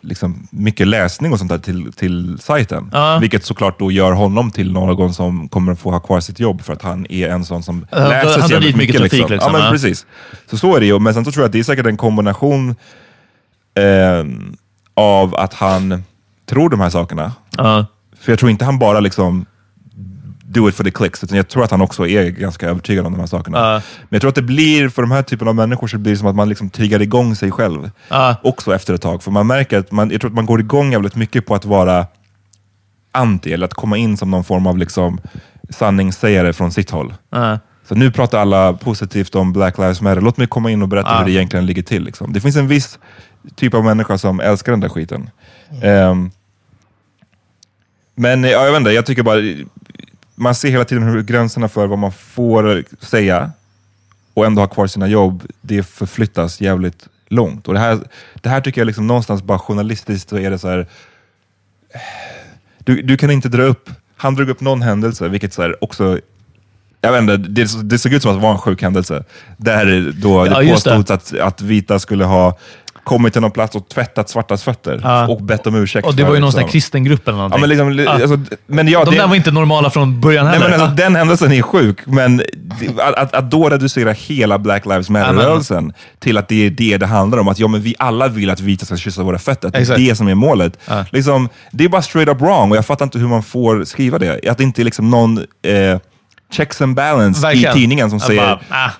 liksom, mycket läsning och sånt där till, till sajten. Ja. Vilket såklart då gör honom till någon som kommer att få ha kvar sitt jobb för att han är en sån som Han- läser så jävligt mycket trafik, Liksom. liksom, ja, men ja. precis. Så så är det ju. Men sen så tror jag att det är säkert en kombination eh, av att han tror de här sakerna. För jag tror inte han bara liksom do it for the clicks, utan jag tror att han också är ganska övertygad om de här sakerna. Ja. Men jag tror att det blir, för de här typen av människor, så blir det som att man liksom triggar igång sig själv. Ja. Också efter ett tag. För man märker att man, jag tror att man går igång jävligt mycket på att vara anti, eller att komma in som någon form av liksom sanningssägare från sitt håll. ja. Så nu pratar alla positivt om Black Lives Matter. Låt mig komma in och berätta hur det egentligen ligger till. Liksom. Det finns en viss typ av människa som älskar den där skiten. Ehm, men ja, jag vet inte, jag tycker bara, man ser hela tiden hur gränserna för vad man får säga och ändå ha kvar sina jobb, det förflyttas jävligt långt. Och det här, det här tycker jag liksom någonstans bara journalistiskt så är det så här. Du, du kan inte dra upp, han drog upp någon händelse, vilket så här också jag vet inte, det, det såg ut som att det var en sjuk händelse. Där då Ja, det. påstods att, att vita skulle ha kommit till någon plats och tvättat svartas fötter Ja. och bett om ursäkt. Och det var ju någon liksom. kristen grupp eller någonting. Ja, men liksom, Ja. alltså, men ja, De det, där var inte normala från början nej, heller. men alltså, den händelsen är sjuk, men det, att, att, att då reducera hela Black Lives Matter-rörelsen till att det är det det handlar om, att ja, men vi alla vill att vita ska kyssa våra fötter, att det är det som är målet. Liksom, det är bara straight up wrong och jag fattar inte hur man får skriva det. Att det inte är liksom någon eh, checks and balance Verkligen. i tidningen som Jag säger bara, ah.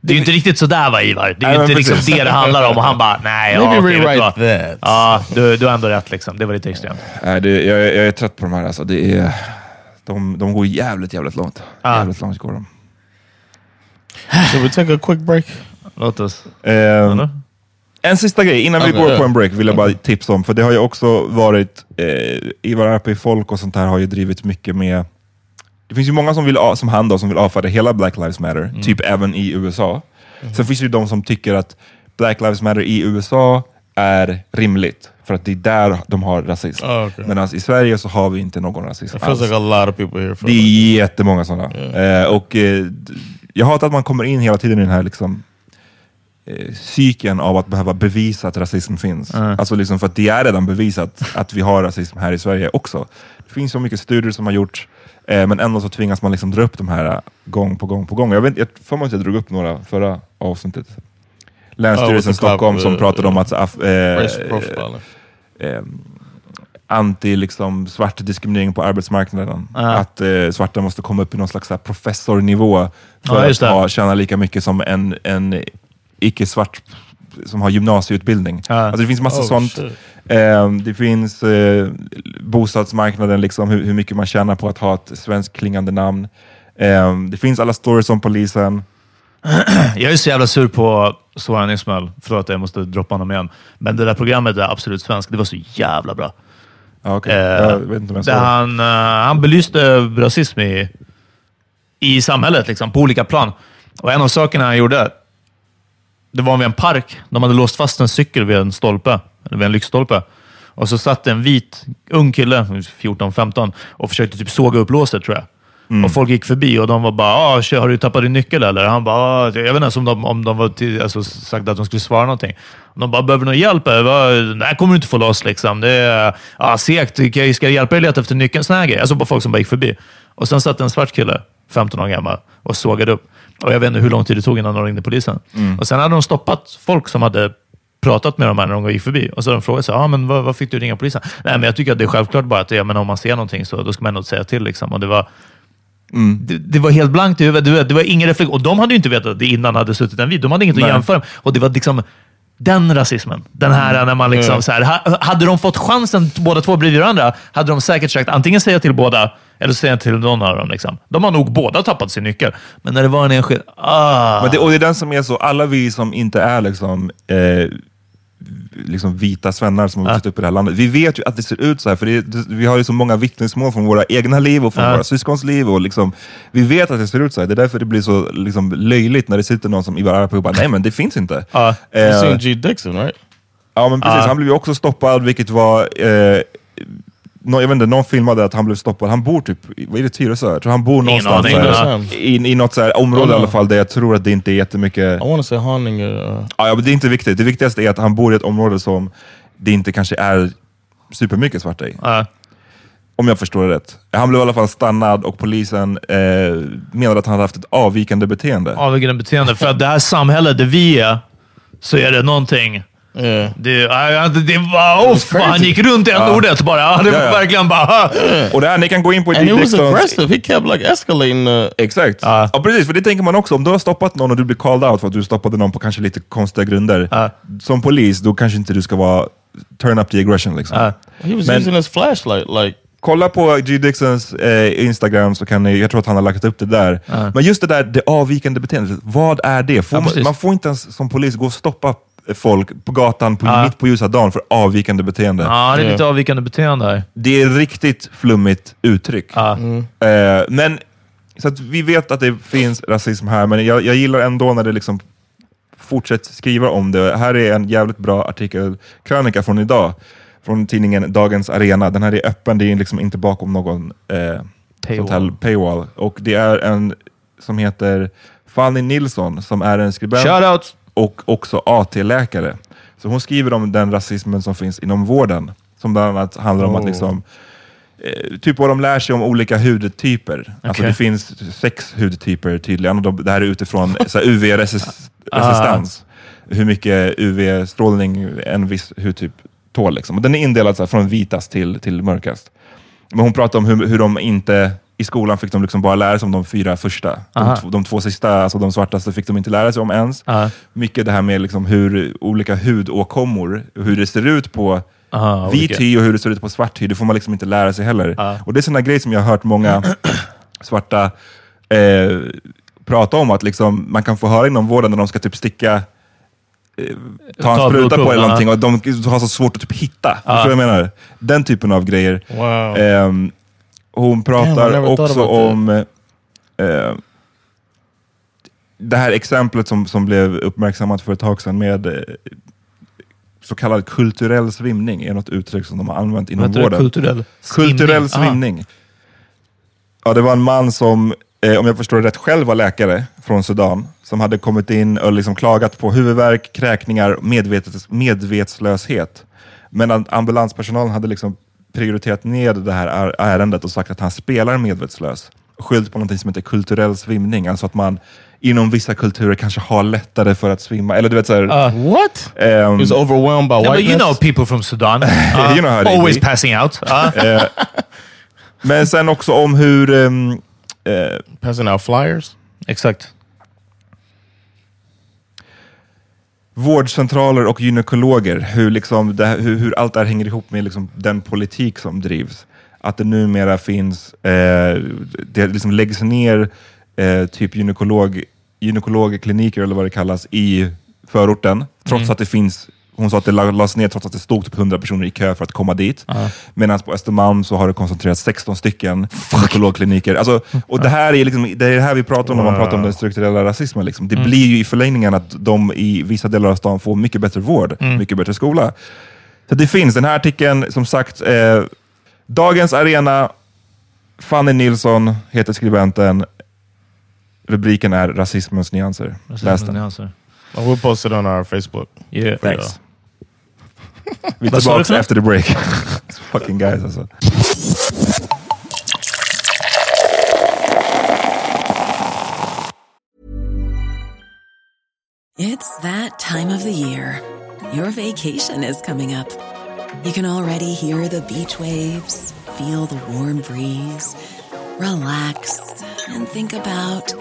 Det är ju inte riktigt sådär va, Ivar? Det är ju inte liksom det det handlar om. Och han bara, nej, ja, Maybe okej, vet du rewrite vad? that. Ja, du, du har ändå rätt. Liksom. Det var lite extremt. Nej, det, jag, jag är trött på de här. Alltså. Det är, de, de går jävligt, jävligt långt. Ah. Jävligt långt går de. Should we take a quick break? Låt oss. Ehm, en sista grej innan vi går ja. på en break vill jag bara tipsa om, för det har ju också varit, eh, Ivar Arpi Folk och sånt här har ju drivit mycket med, det finns ju många som, vill, som han då, som vill avfärda hela Black Lives Matter, Mm. typ även i USA. Sen finns det ju de som tycker att Black Lives Matter i USA är rimligt, för att det är där de har rasism. Ah, okay. Medan i Sverige så har vi inte någon rasism It feels alls. like a lot of people here Det är jättemånga sådana. Eh, och, eh, jag hatar att man kommer in hela tiden i den här liksom, eh, cykeln av att behöva bevisa att rasism finns. Alltså liksom för att det är redan bevisat att vi har rasism här i Sverige också. Det finns så mycket studier som har gjorts, eh, men ändå så tvingas man liksom dra upp de här eh, gång på gång på gång. Jag, vet, får mig att jag drog upp några förra avsnittet. Länsstyrelsen the Stockholm cop, som uh, pratade om att eh, profiling. eh, anti liksom, svart diskriminering på arbetsmarknaden. Ja. Att eh, svarta måste komma upp i någon slags här, professornivå för Ja, att ha, tjäna lika mycket som en, en icke-svart som har gymnasieutbildning. Ja. Alltså, det finns massa Oh, sånt. Eh, det finns eh, bostadsmarknaden, liksom, hur, hur mycket man tjänar på att ha ett svenskt klingande namn. Eh, det finns alla stories om polisen. Jag är så jävla sur på Soran Ismail. Förlåt, jag måste droppa honom igen. Men det där programmet är absolut svenskt. Det var så jävla bra. Eh, där det. han, eh, han belyste rasism i, i samhället liksom, på olika plan. Och en av sakerna han gjorde, det var vid en park. De hade låst fast en cykel vid en stolpe, eller vid en lyktstolpe. Och så satt en vit ung kille, 14-15, och försökte typ såga upp låset tror jag. Och folk gick förbi och de var bara ah, “Har du tappat din nyckel eller?” Han bara ah, “Jag vet inte ens om de, om de var till, alltså, sagt att de skulle svara någonting”. De bara “Behöver du någon hjälp?” Bara, “Nej, kommer du inte få loss liksom. Det är ah, segt. Ska jag hjälpa dig leta efter nyckeln?” Såna här grejer. Alltså bara folk som bara gick förbi. Och sen satt en svart kille, 15 år gammal, och sågade upp. Och jag vet inte hur lång tid det tog innan de ringde polisen. Och sen hade de stoppat folk som hade pratat med dem här när de gick förbi. Och så de frågat sig, ah, men vad, vad fick du ringa polisen? Nej, men jag tycker att det är självklart bara att ja, men om man ser någonting så då ska man ändå säga till. Liksom. Och det var, det, det var helt blankt i huvudet. Det var, det var ingen reflektion. Och de hade ju inte vetat att det innan hade suttit en vid. De hade inget Nej. att jämföra med. Och det var liksom den rasismen. Den här när man liksom så här, ha, Hade de fått chansen båda två bredvid varandra, hade de säkert sagt antingen säga till båda eller säga till någon av dem. Liksom. De har nog båda tappat sin nyckel. Men när det var en enskild... Ah. Men det, och det är den som är så, alla vi som inte är liksom, eh, liksom vita svennar som har vuxit upp i det här landet, vi vet ju att det ser ut så här, för det, det, vi har ju så många vittnesmål från våra egna liv och från Ja. våra syskons liv. Och liksom, vi vet att det ser ut så här, det är därför det blir så liksom, löjligt när det sitter någon som Ivar Arpi och bara, nej men det finns inte. Ja. You Eh, G Dixon, right? Ja men precis, Ja. han blev ju också stoppad, vilket var... Eh, nå- jag vet inte, någon filmade att han blev stoppad. Han bor typ, i- vad är det, Tyresö? Jag tror han bor någonstans aning, ja. i, i något så här område i Ja. alla fall, där jag tror att det inte är jättemycket... I want to say Haninge. Uh, Ja, ja, men det är inte viktigt. Det viktigaste är att han bor i ett område som det inte kanske är supermycket svarta i. Ja. Om jag förstår det rätt. Han blev i alla fall stannad och polisen eh, menade att han hade haft ett avvikande beteende. avvikande beteende. För att det här samhället där vi är, så är det någonting... yeah. Det, ja, ja, det, det var... Off, han gick runt i en ordet bara. Ja, Det var verkligen bara... ah. Och det här, ni kan gå in på And Dick was aggressive. He kept like escalating the. Exakt. Ja. Ja, precis. För det tänker man också. Om du har stoppat någon och du blir called out för att du stoppade någon på kanske lite konstiga grunder. Ja. Som polis, då kanske inte du ska vara turn up the aggression. Liksom. He was Men- using his flashlight like. Kolla på G. Dixons eh, Instagram, så kan ni, jag tror att han har lagt upp det där. Men just det där det avvikande beteendet, vad är det? Får Ja, man, man får inte ens som polis gå och stoppa folk på gatan på, Ja. mitt på ljusa dagen för avvikande beteende. Ja, det är lite avvikande beteende här. Det är riktigt flummigt uttryck. Ja. Eh, men, så att vi vet att det finns rasism här, men jag, jag gillar ändå när det liksom fortsätter skriva om det. Här är en jävligt bra artikel, krönika från idag, från tidningen Dagens Arena. Den här är öppen, det är liksom inte bakom någon eh, Paywall. paywall. Och det är en som heter Fanny Nilsson, som är en skribent Shoutout! Och också AT-läkare. Så hon skriver om den rasismen som finns inom vården. Som bland annat handlar om att Oh. liksom, eh, typ vad de lär sig om olika hudtyper. Alltså Okej. det finns sex hudtyper tydligen. Och det här är utifrån UV-resistans. Hur mycket UV-strålning en viss hudtyp tål. Liksom. Och den är indelad så här, från vitast till, till mörkast. Men hon pratar om hur, hur de inte, i skolan fick de liksom bara lära sig om de fyra första. De, Aha. två- de två sista, alltså de svartaste, fick de inte lära sig om ens. Ja. Mycket det här med liksom hur olika hudåkommor, hur det ser ut på Aha, vit olika. hy och hur det ser ut på svart hy, det får man liksom inte lära sig heller. Ja. Och det är sådana grejer som jag har hört många svarta eh, prata om, att liksom, man kan få höra inom vården när de ska typ sticka eh, ta en Ta spruta på eller någonting och de har så svårt att typ hitta. Förstår du vad jag menar? Den typen av grejer. Wow. Ehm, hon Damn, pratar thought också that. om eh, det här exemplet som, som blev uppmärksammat för ett tag sedan med eh, så kallad kulturell svimning, är något uttryck som de har använt inom det? vården. Kulturell Kulturell svimning. Ja, det var en man som eh, om jag förstår det rätt, själv var läkare från Sudan som hade kommit in och liksom klagat på huvudvärk, kräkningar, medvetslöshet. Men ambulanspersonalen hade liksom prioriterat ned det här är- ärendet och sagt att han spelar medvetslös. Skyllt på något som heter kulturell svimning, alltså att man inom vissa kulturer kanske har lättare för att svimma. Eller du vet såhär... What? ehm, He was overwhelmed by Yeah, but whiteness. you know people from Sudan. Uh, You know how always be. passing out. Uh, eh, men sen också om hur... eh, Passing out flyers. exakt. Vårdcentraler och gynekologer, hur, liksom det, hur, hur allt det här hänger ihop med liksom den politik som drivs. Att det numera finns, eh, det liksom läggs ner eh, typ gynekolog, gynekologkliniker eller vad det kallas i förorten, trots att det finns hon sa att det la- lades ner trots att det stod typ 100 personer i kö för att komma dit. Medan på Östermalm så har det koncentrerats 16 stycken gynekologkliniker. Alltså, och det här är liksom, det är det här vi pratar om när man pratar om den strukturella rasismen. Liksom. Det blir ju i förlängningen att de i vissa delar av stan får mycket bättre vård, mycket bättre skola. Så det finns, den här artikeln, som sagt, eh, Dagens Arena, Fanny Nilsson heter skribenten. Rubriken är Rasismens nyanser. Läs den. Nyanser. We'll post it on our Facebook. Yeah. Thanks. Vi är Vad tillbaka för efter the break. Fucking guys alltså. It's that time of the year. Your vacation is coming up. You can already hear the beach waves, feel the warm breeze, relax, and think about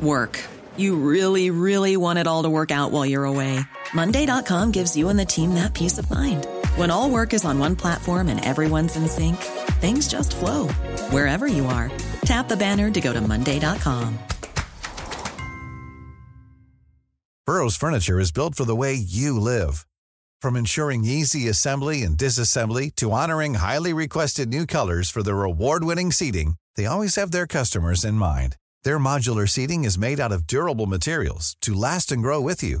work. You really, really want it all to work out while you're away. Monday.com gives you and the team that peace of mind. When all work is on one platform and everyone's in sync, things just flow wherever you are. Tap the banner to go to Monday.com. Burrow's furniture is built for the way you live. From ensuring easy assembly and disassembly to honoring highly requested new colors for their award-winning seating, they always have their customers in mind. Their modular seating is made out of durable materials to last and grow with you.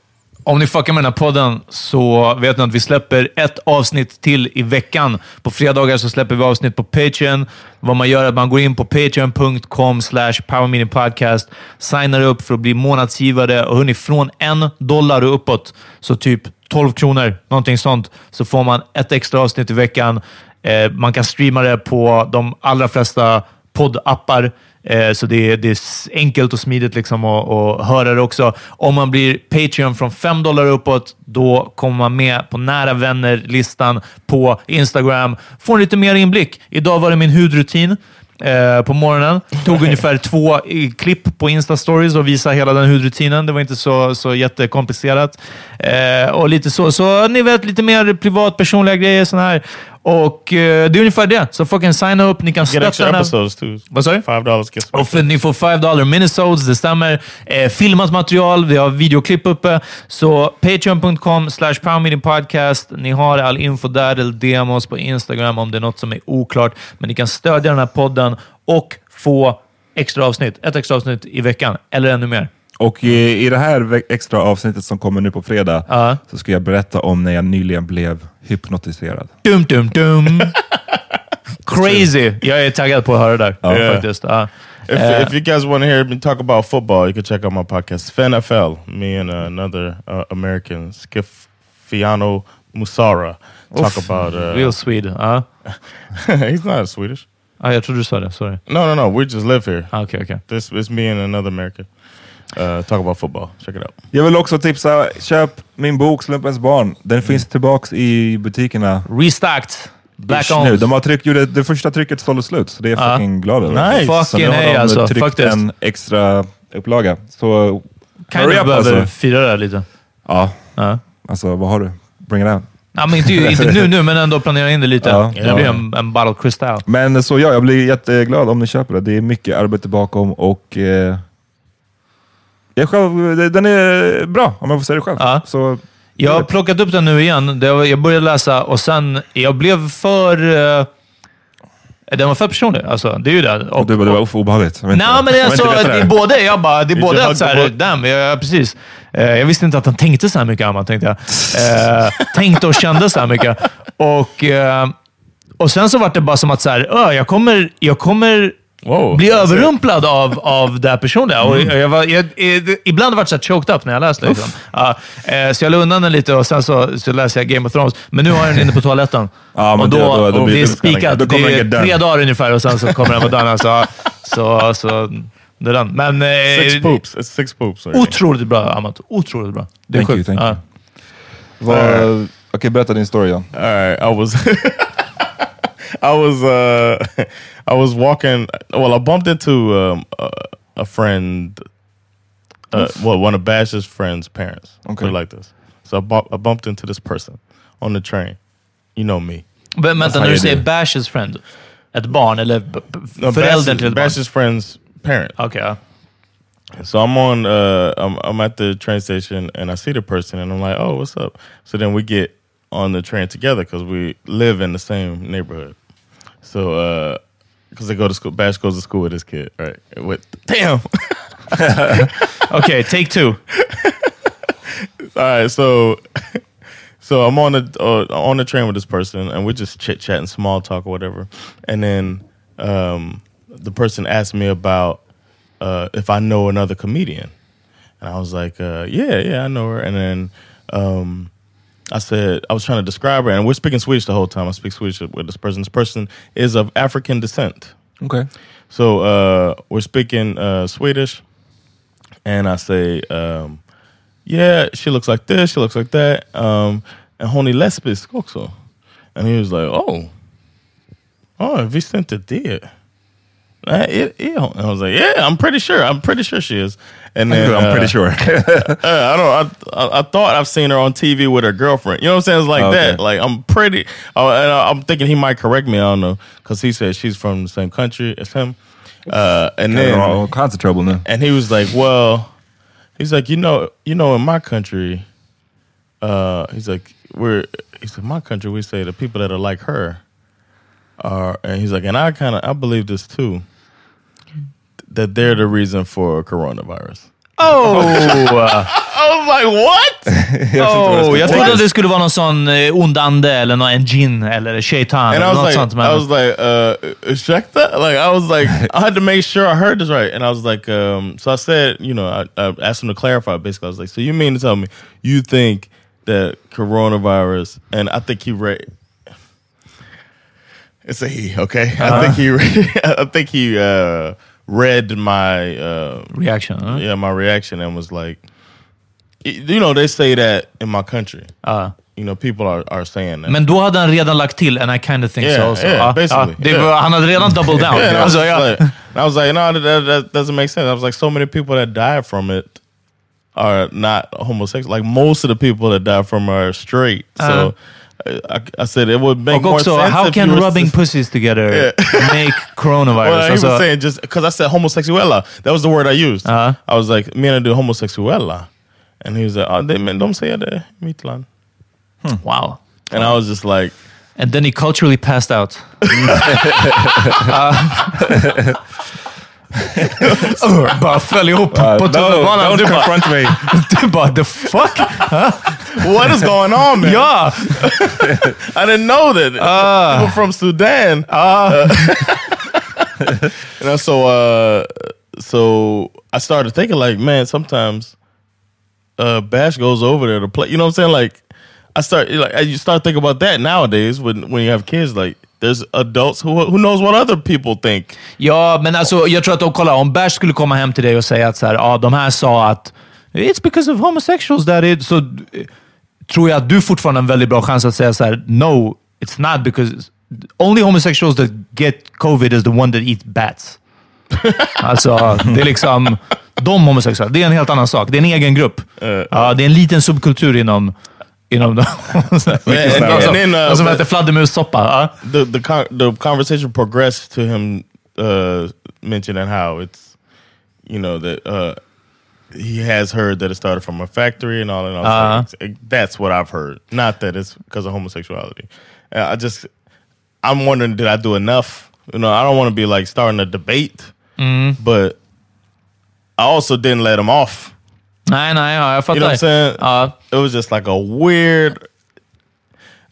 Om ni fuckar med den här podden så vet ni att vi släpper ett avsnitt till i veckan. På fredagar så släpper vi avsnitt på Patreon. Vad man gör är att man går in på patreon.com slash powerminipodcast, signar upp för att bli månadsgivare och hörni, från en dollar och uppåt, så typ 12 kronor, någonting sånt, så får man ett extra avsnitt i veckan. Eh, man kan streama det på de allra flesta poddappar. Eh, Så det är, det är enkelt och smidigt liksom att, att höra det också. Om man blir Patreon från 5 dollar uppåt, då kommer man med på nära vänner-listan på Instagram. Får lite mer inblick. Idag var det min hudrutin eh, på morgonen. Tog ungefär två i klipp på Insta-stories och visade hela den hudrutinen. Det var inte så, så jättekomplicerat. Eh, och lite så, så ni vet, lite mer privat, personliga grejer. Såna här. Och eh, det är ungefär det. Så fucking signa upp. Ni kan stötta extra den här- episodes too. Vad sa du? Five dollars gets Och för, ni får 5 dollar minisodes, det stämmer. Eh, filmat material, vi har videoklipp uppe. Så patreon.com slash podcast. Ni har all info där, eller DM oss på Instagram om det är något som är oklart. Men ni kan stödja den här podden och få extra avsnitt. Ett extra avsnitt i veckan, eller ännu mer. Och i, i det här extra avsnittet som kommer nu på fredag Ja. så ska jag berätta om när jag nyligen blev hypnotiserad. Dum, dum, dum. Crazy! Jag är taggad på att höra det där. Ja. Ja. Faktiskt. Ja. If, Eh, if you guys want to hear me talk about football, you can check out my podcast, FNFL. Me and uh, another uh, American, Skifiano Musara, talk Oof, about. Uh, Real Swede. Ja. he's not Swedish. Ja, jag trodde du sa det. Sorry. No, no, no. We just live here. Ah, Okay, okay. This it's me and another American. Uh, talk about football. Check it out. Jag vill också tipsa, köp min bok Slumpens barn. Den finns tillbaks i butikerna. Restacked. Black nu. owns. De har tryckt, gjorde, det första trycket sålde slut, så det är jag Ja. fucking glad över. Nice. Så Fucking nu har de alltså, tryckt faktiskt. en extra upplaga. Så Kind hurry of up behöver alltså. fira det här lite. Ja, Ja. alltså vad har du? Bring it on. Ja, men inte, inte nu, nu, men ändå planera in det lite. Ja. det blir en, en bottle crystal. Men så ja, jag blir jätteglad om ni köper det. Det är mycket arbete bakom och eh, jag själv, den är bra om jag får säga det själv. Ja. Så, Jag har plockat upp den nu igen. Jag började läsa och sen, jag blev för... eh, den var för personlig. Alltså, det är ju det. och du bara, det var för obehagligt. Jag Nej, men det är, Jag veta det är både, jag bara, det är både att book? damn, ja, precis. Eh, jag visste inte att han tänkte så här mycket, Amma, tänkte jag. Eh, tänkte och kände så här mycket. Och, och sen så var det bara som att så här, "Ö, jag kommer, jag kommer Wow. bli överrumplad av, av det här personliga. Och jag var, jag, jag, ibland har jag varit så här choked up när jag läst liksom. Ja, eh, så jag la undan den lite och sen så, så läste jag Game of Thrones. Men nu har jag den inne på toaletten. Ja, men och då, det- då- då och blir det är det- spikat. Det den är tre dagar ungefär och sen så kommer den vara done. Alltså. Så, så det är den. Men eh, Six poops. It's six poops. otroligt bra, Amat. Otroligt bra. Det är sjukt. Vad- Okej, berätta din story. Ja. All right, I was, I was, uh, I was walking. Well, I bumped into um, a, a friend. Uh, well, one of Bash's friend's parents. Okay. Like this. So I, bu- I bumped into this person on the train. You know me. Men vänta, när du säger. Bash's friend, ett barn eller b- b- No, föräldern Bash's, till ett barn? Bash's friend's parent. Okay. ja. So I'm on, uh, I'm, I'm at the train station and I see the person and I'm like, oh, what's up? So then we get on the train together because we live in the same neighborhood. So, uh, because they go to school, Bash goes to school with his kid, right? With damn. okay, take two. All right, so, so I'm on the uh, on the train with this person and we're just chit chatting, small talk or whatever, and then um, the person asked me about uh, if I know another comedian, and I was like, uh, yeah, yeah, I know her, and then. Um, I said I was trying to describe her, and we're speaking Swedish the whole time. I speak Swedish with this person. This person is of African descent. Okay. So uh, we're speaking uh, Swedish, and I say, um, "Yeah, she looks like this. She looks like that." Um, and hon är lesbisk också. And he was like, "Oh, oh, visste inte det." Nej, är- är hon? I was like, "Yeah, I'm pretty sure. I'm pretty sure she is." And then I'm uh, pretty sure. uh, I don't. I, I I thought I've seen her on TV with her girlfriend. You know what I'm saying? It's like Okay. that. Like I'm pretty. Uh, and I- I'm thinking he might correct me. I don't know because he said she's from the same country as him. Uh, and They're all kinds of trouble nu. and he was like, "Well, he's like, you know, you know, in my country, uh, he's like, we're, he said, my country, we say the people that are like her are, and he's like, and I kind of, I believe this too, that they're the reason for coronavirus. Oh! I was like, what? oh jag trodde att det skulle vara någon sån eh, ond ande eller någon, en gin eller shaitan And I eller was något like, sånt. Men, I was like, uh, ursäkta? Like, I was like, I had to make sure I heard this right. And I was like, um, so I said, you know, I, I asked him to clarify. Basically, I was like, so you mean to tell me you think that coronavirus, and I think he read, it's a he, okay? I think he, I think he uh, read my, uh, reaction. huh? yeah, my reaction and was like, you know, they say that in my country. Ja. You know, people are, are saying that. Men då hade han redan lagt till and I kind of think Yeah, so also. yeah, Ja, basically. det Yeah. var, han hade redan double down. Yeah, and I was, like, I was like, no, that, that, that doesn't make sense. I was like, so many people that die from it are not homosexual. Like most of the people that die from it are straight. So I, I said it would make Och more också, sense. how if can you rubbing s- pussies together make coronavirus? Well, he Alltså, was saying just because I said homosexuella. That was the word I used. Uh-huh. I was like, "Me and I do homosexuella? And he was like, oh, they, men de säger det i mitt land. wow. And I was just like, And then he culturally passed out. Uh, bara föll ihop på tunnelbanan. don't Du bara, confront me. du bara, the fuck? What is going on, man? Ja! I didn't know that. People from Sudan. Uh, you know, so uh, so I started thinking like, man, sometimes uh, Bash goes over there to play. You know what I'm saying? Like, I start like you start thinking about that nowadays when when you have kids. Like, there's adults who who knows what other people think. Ja, men alltså, jag tror att de kollar, om Bash skulle komma hem till dig och säga att så här, ja, de här sa att it's because of homosexuals that it, så eh, tror jag att du fortfarande har en väldigt bra chans att säga så här, no, it's not because only homosexuals that get covid is the one that eat bats. alltså, det är liksom de homosexuella. Det är en helt annan sak. Det är en egen grupp. ja, det är en liten subkultur inom inom de, som, uh, som äter fladdermussoppa. Ja. the the the conversation progressed to him uh, mentioning how it's you know that uh, he has heard that it started from a factory and all and all. Uh-huh. That's what I've heard. Not that it's because of homosexuality. Uh, I just I'm wondering did I do enough? You know, I don't want to be like starting a debate, Mm. but I also didn't let him off. Nej, nej, ja, jag You know what I'm saying? Ja. It was just like a weird.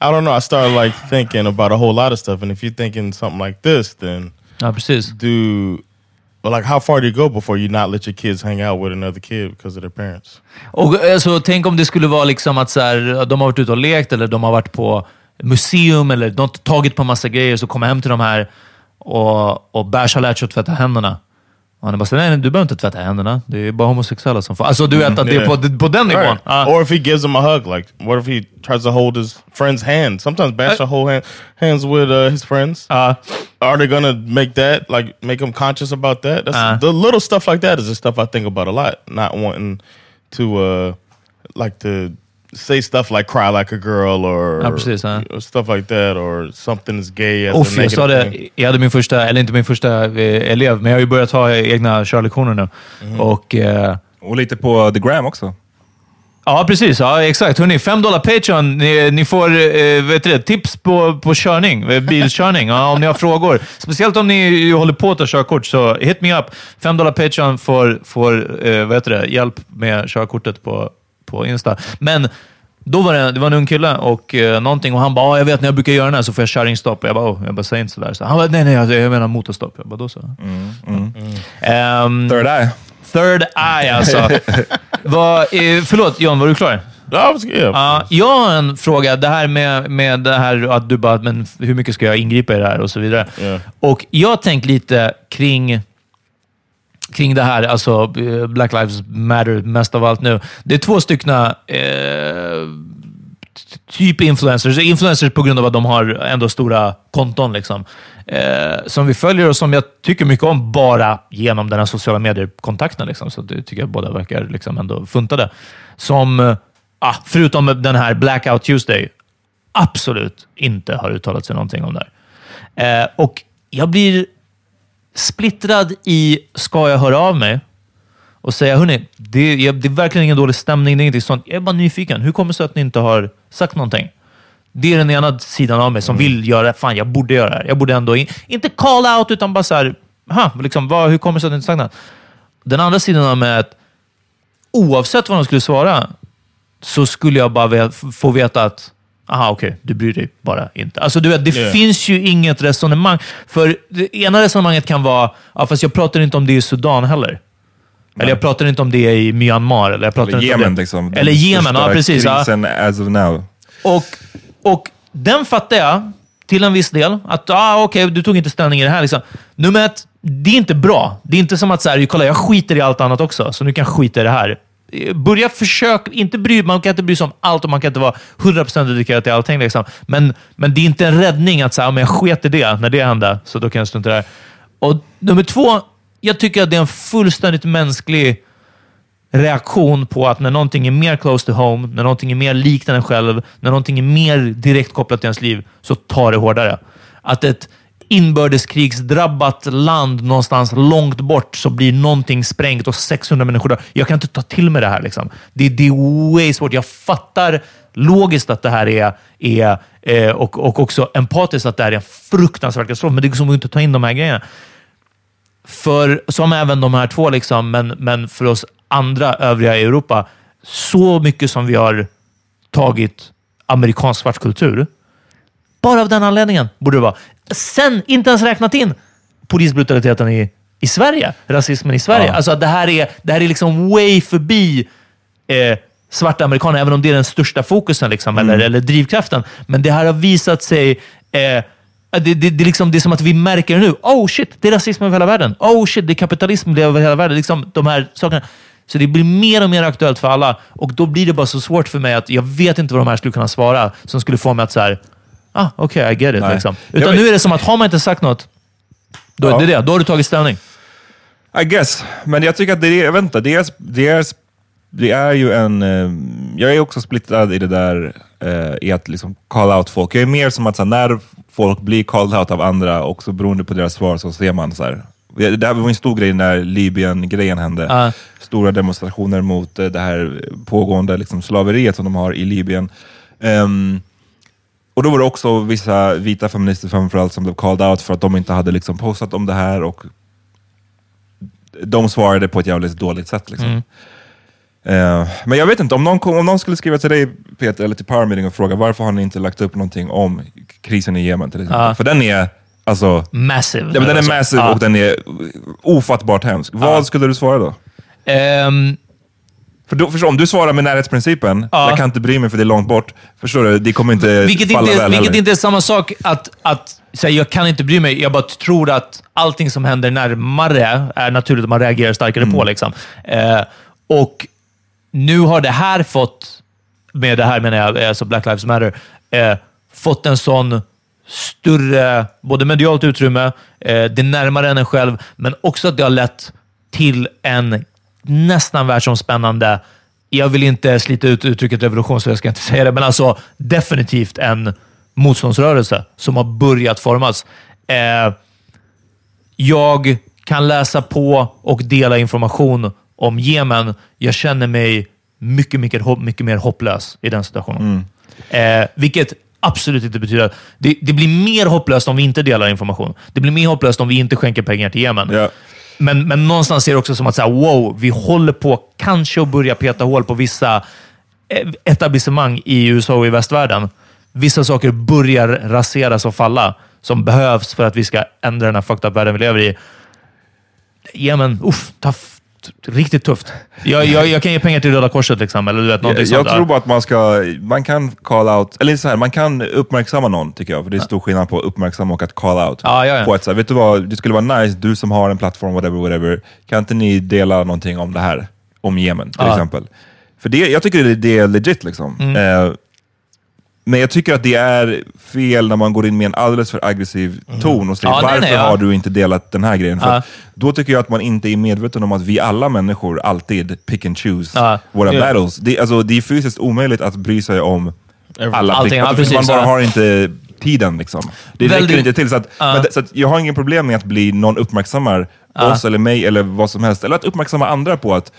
I don't know. I started like thinking about a whole lot of stuff, and if you're thinking something like this, then ja, precis. do but like how far do you go before you not let your kids hang out with another kid because of their parents? Och, alltså, tänk om det skulle vara liksom att så här, eh, de har varit ute och lekt, eller de har varit på museum, eller de har tagit på massa grejer, så kommer hem till de här och, och Bash har lärt sig att tvätta händerna. Han är bara så, nej, nej, du behöver inte tvätta händerna. Det är bara homosexuella som får... Alltså, du vet att det är på, på den nivån. Right. Ja. Or if he gives them a hug, like what if he tries to hold his friend's hand? Sometimes Bash will hold hand, hands with uh, his friends. Ja. Are they gonna make that like make him conscious about that? That's Uh. the little stuff like that is the stuff I think about a lot. Not wanting to uh like to say stuff like cry like a girl or, Ja, precis, ja. or stuff like that or something is gay a jag sa det. Jag hade min första, eller inte min första eh, elev, men jag har ju börjat ha egna körlektioner nu. Mhm. Och... Eh, Och lite på The Gram också. Ja, precis. Ja, exakt. Hörrni, fem dollar Patreon. Ni, ni får eh, vet du, tips på, på körning, eh, bilkörning, ja, om ni har frågor. Speciellt om ni håller på att ta körkort, så hit me up. Fem dollar Patreon får, får eh, hjälp med körkortet på, på Insta. Men då var det, det var en ung kille och eh, någonting och han bara, "Ja, jag vet när jag brukar göra den här så får jag körningsstopp. Jag bara, oh, jag bara, säg inte sådär. Så han bara, nej, nej, jag, jag menar motorstopp. Jag bara, då så. Ehm, Third Eye. third eye alltså. Vad, eh, förlåt John, var du klar? Yeah. Ja, jag har en fråga. Det här med, med det här att du bara, men hur mycket ska jag ingripa i det här och så vidare. Ja. Och jag har tänkt lite kring, kring det här, alltså eh, Black Lives Matter mest av allt nu. Det är två stycken eh, typ influencers. Influencers på grund av att de har ändå stora konton liksom. Eh, som vi följer och som jag tycker mycket om bara genom den här sociala medier-kontakten. Liksom. Så det tycker jag båda verkar liksom ändå funtade. Som, eh, ah, förutom den här Blackout Tuesday, absolut inte har uttalat sig någonting om det här. Eh, och jag blir splittrad i, ska jag höra av mig och säga, hörni, det, det är verkligen ingen dålig stämning, det är ingenting sånt. Jag är bara nyfiken. Hur kommer det sig att ni inte har sagt någonting? Det är den ena sidan av mig som vill göra, fan jag borde göra det här. Jag borde ändå, in, inte call out, utan bara så här, aha, liksom, vad, hur kommer det sig att ni inte sagt något? Den andra sidan av mig är att oavsett vad de skulle svara, så skulle jag bara få veta att Aha, okej, du bryr dig bara inte. Alltså, du vet, det Yeah. finns ju inget resonemang. För det ena resonemanget kan vara, ja, fast jag pratar inte om det i Sudan heller. Eller jag pratar inte om det i Myanmar. Eller, jag pratar Eller inte om Yemen det. liksom. Eller Yemen, ja precis. Ja. Krisen as of now. Och, och den fattar jag till en viss del. Att ah, okej, du tog inte ställning i det här. Liksom. Nummer ett, det är inte bra. Det är inte som att så här, kolla, jag skiter i allt annat också, så nu kan jag skita i det här. Börja försök, inte bry, man kan inte bry sig om allt och man kan inte vara 100% dedikerad till allting. Liksom. Men, men det är inte en räddning att säga, om jag sket i det när det hände, så då kan jag strunta i det här. Och nummer två, jag tycker att det är en fullständigt mänsklig reaktion på att när någonting är mer close to home, när någonting är mer likt en själv, när någonting är mer direkt kopplat till ens liv, så tar det hårdare. Att ett inbördeskrigsdrabbat land någonstans långt bort så blir någonting sprängt och 600 människor dör. Jag kan inte ta till mig det här. Liksom. Det, det är way svårt. Jag fattar logiskt att det här är, är eh, och, och också empatiskt att det här är en fruktansvärd katastrof, men det går inte att ta in de här grejerna för, som även de här två, liksom, men, men för oss andra övriga i Europa, så mycket som vi har tagit amerikansk svartkultur, bara av den anledningen borde det vara. Sen, inte ens räknat in polisbrutaliteten i, i Sverige, rasismen i Sverige. Ja. Alltså det här är, det här är liksom way förbi eh, svarta amerikaner, även om det är den största fokusen liksom, eller, eller drivkraften. Men det här har visat sig eh, det, det, det, är liksom, det är som att vi märker nu. Oh shit, det är rasism över hela världen. Oh shit, det är kapitalism över hela världen. Liksom, de här sakerna. Så det blir mer och mer aktuellt för alla. Och då blir det bara så svårt för mig att jag vet inte vad de här skulle kunna svara som skulle få mig att så här, ah, okej, I get it. Nej. Liksom. Utan nu är det som att har man inte sagt något, då, Ja. det det, då har du tagit ställning. I guess. Men jag tycker att det är, inte, det är, det är, det är ju en... eh, Jag är också splittrad i det där eh, i att liksom call out folk. Jag är mer som att så här, när folk blir called out av andra, också beroende på deras svar, så ser man så här. Det här var en stor grej när Libyen-grejen hände. Ja. Stora demonstrationer mot eh, det här pågående liksom, slaveriet som de har i Libyen. Ehm, och då var det också vissa vita feminister framförallt som blev called out för att de inte hade liksom postat om det här och de svarade på ett jävligt dåligt sätt. Liksom. Mm. Eh, men jag vet inte, om någon, kom, om någon skulle skriva till dig Peter, eller till Power Meeting och fråga varför har ni inte lagt upp någonting om krisen i Jemen till exempel? Ja. För den är alltså... Massive. Ja, men den är Alltså, massive ja. och den är ofattbart hemsk. Vad skulle du svara då? Ehm, För då, förstå, om du svarar med närhetsprincipen, Ja. jag kan inte bry mig för det är långt bort. Förstår du? Det kommer inte vilket falla inte, väl vilket heller. inte är samma sak att, att säga jag kan inte bry mig. Jag bara tror att allting som händer närmare är naturligt att man reagerar starkare Mm. på. Liksom. Eh, och nu har det här fått, med det här menar jag, alltså Black Lives Matter, eh, fått en sån större, både medialt utrymme, eh, det är närmare än en själv, men också att det har lett till en nästan världsomspännande, jag vill inte slita ut uttrycket revolution, så jag ska inte säga det, men alltså definitivt en motståndsrörelse som har börjat formas. Eh, jag kan läsa på och dela information om Jemen. Jag känner mig mycket, mycket, mycket mer hopplös i den situationen. Eh, vilket absolut inte betyder att... Det, det blir mer hopplöst om vi inte delar information. Det blir mer hopplöst om vi inte skänker pengar till Jemen. Ja. Men, men någonstans är det också som att säga, wow, vi håller på kanske att börja peta hål på vissa eh, etablissemang i USA och i västvärlden. Vissa saker börjar raseras och falla som behövs för att vi ska ändra den här fucked up världen vi lever i. Jemen, uff, tough. Riktigt tufft. Jag, jag, jag kan ge pengar till Röda Korset, liksom, eller du vet, någonting Jag, sånt. jag tror bara att man ska, man kan call out, eller så här, man kan uppmärksamma någon tycker jag, för det är stor skillnad på att uppmärksamma och att call out. Ja, ja, ja. På ett så här, vet du vad, det skulle vara nice, du som har en plattform, whatever, whatever, kan inte ni dela någonting om det här? Om Jemen till Ja. exempel. För det, jag tycker det, det är legit liksom. Mm. Eh, men jag tycker att det är fel när man går in med en alldeles för aggressiv ton och säger. Ja, nej, varför nej, ja. har du inte delat den här grejen? För Ja. då tycker jag att man inte är medveten om att vi alla människor alltid pick and choose våra battles. Det, alltså, det är fysiskt omöjligt att bry sig om alla. Allting, alltså, precis, man bara har inte tiden. Liksom. Det Väldigt- räcker inte till. Så, att, men, så jag har ingen problem med att bli någon uppmärksammar oss eller mig eller vad som helst. Eller att uppmärksamma andra på att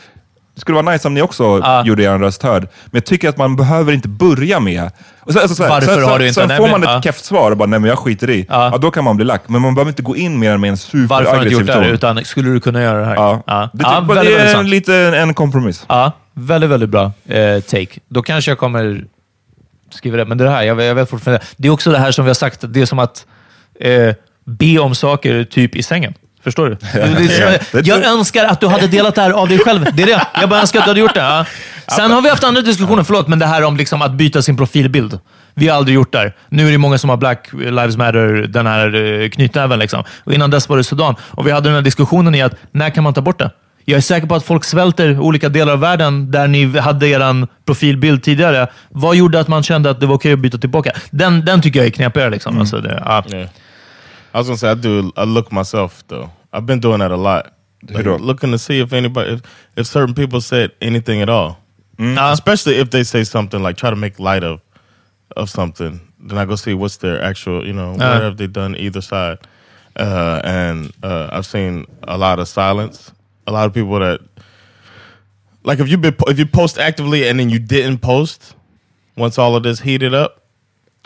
det skulle vara nice om ni också Ja. gjorde er röst hörd. Men jag tycker att man behöver inte börja med... Och så, alltså, så här, Varför sen, har du inte- Sen får man ett ja. kefft svar och bara, nej men jag skiter i. Ja. Ja. då kan man bli lack. Men man behöver inte gå in mer med en Varför har du inte superaggressiv gjort det ton. Utan skulle du kunna göra det här? Ja. ja. Det, ja det, väldigt, det är en, lite en kompromiss. Ja, väldigt, väldigt bra eh, take. Då kanske jag kommer skriva det. Men det här, jag, jag vet fortfarande. Det är också det här som vi har sagt, det är som att eh, be om saker typ i sängen. Förstår du? Så- det- jag önskar att du hade delat det här av dig själv. Det är det. Jag bara önskar att du hade gjort det. Ja. Sen har vi haft andra diskussioner, förlåt, men det här om liksom att byta sin profilbild. Vi har aldrig gjort det här. Nu är det många som har Black Lives Matter, den här eh, knytnäven. Liksom. Och innan dess var det Sudan. Och vi hade den här diskussionen i att, när kan man ta bort det? Jag är säker på att folk svälter olika delar av världen där ni hade er profilbild tidigare. Vad gjorde att man kände att det var okej att byta tillbaka? Den, den tycker jag är knepigare. Liksom. Alltså det, ja. Yeah. I was gonna say I do I look myself though. I've been doing that a lot. Like, looking to see if anybody if, if certain people said anything at all. Ja. Especially if they say something like try to make light of of something. Then I go see what's their actual, you know, what Uh. have they done either side. Uh, and uh, I've seen a lot of silence. A lot of people that like if you been if you post actively and then you didn't post once all of this heated up,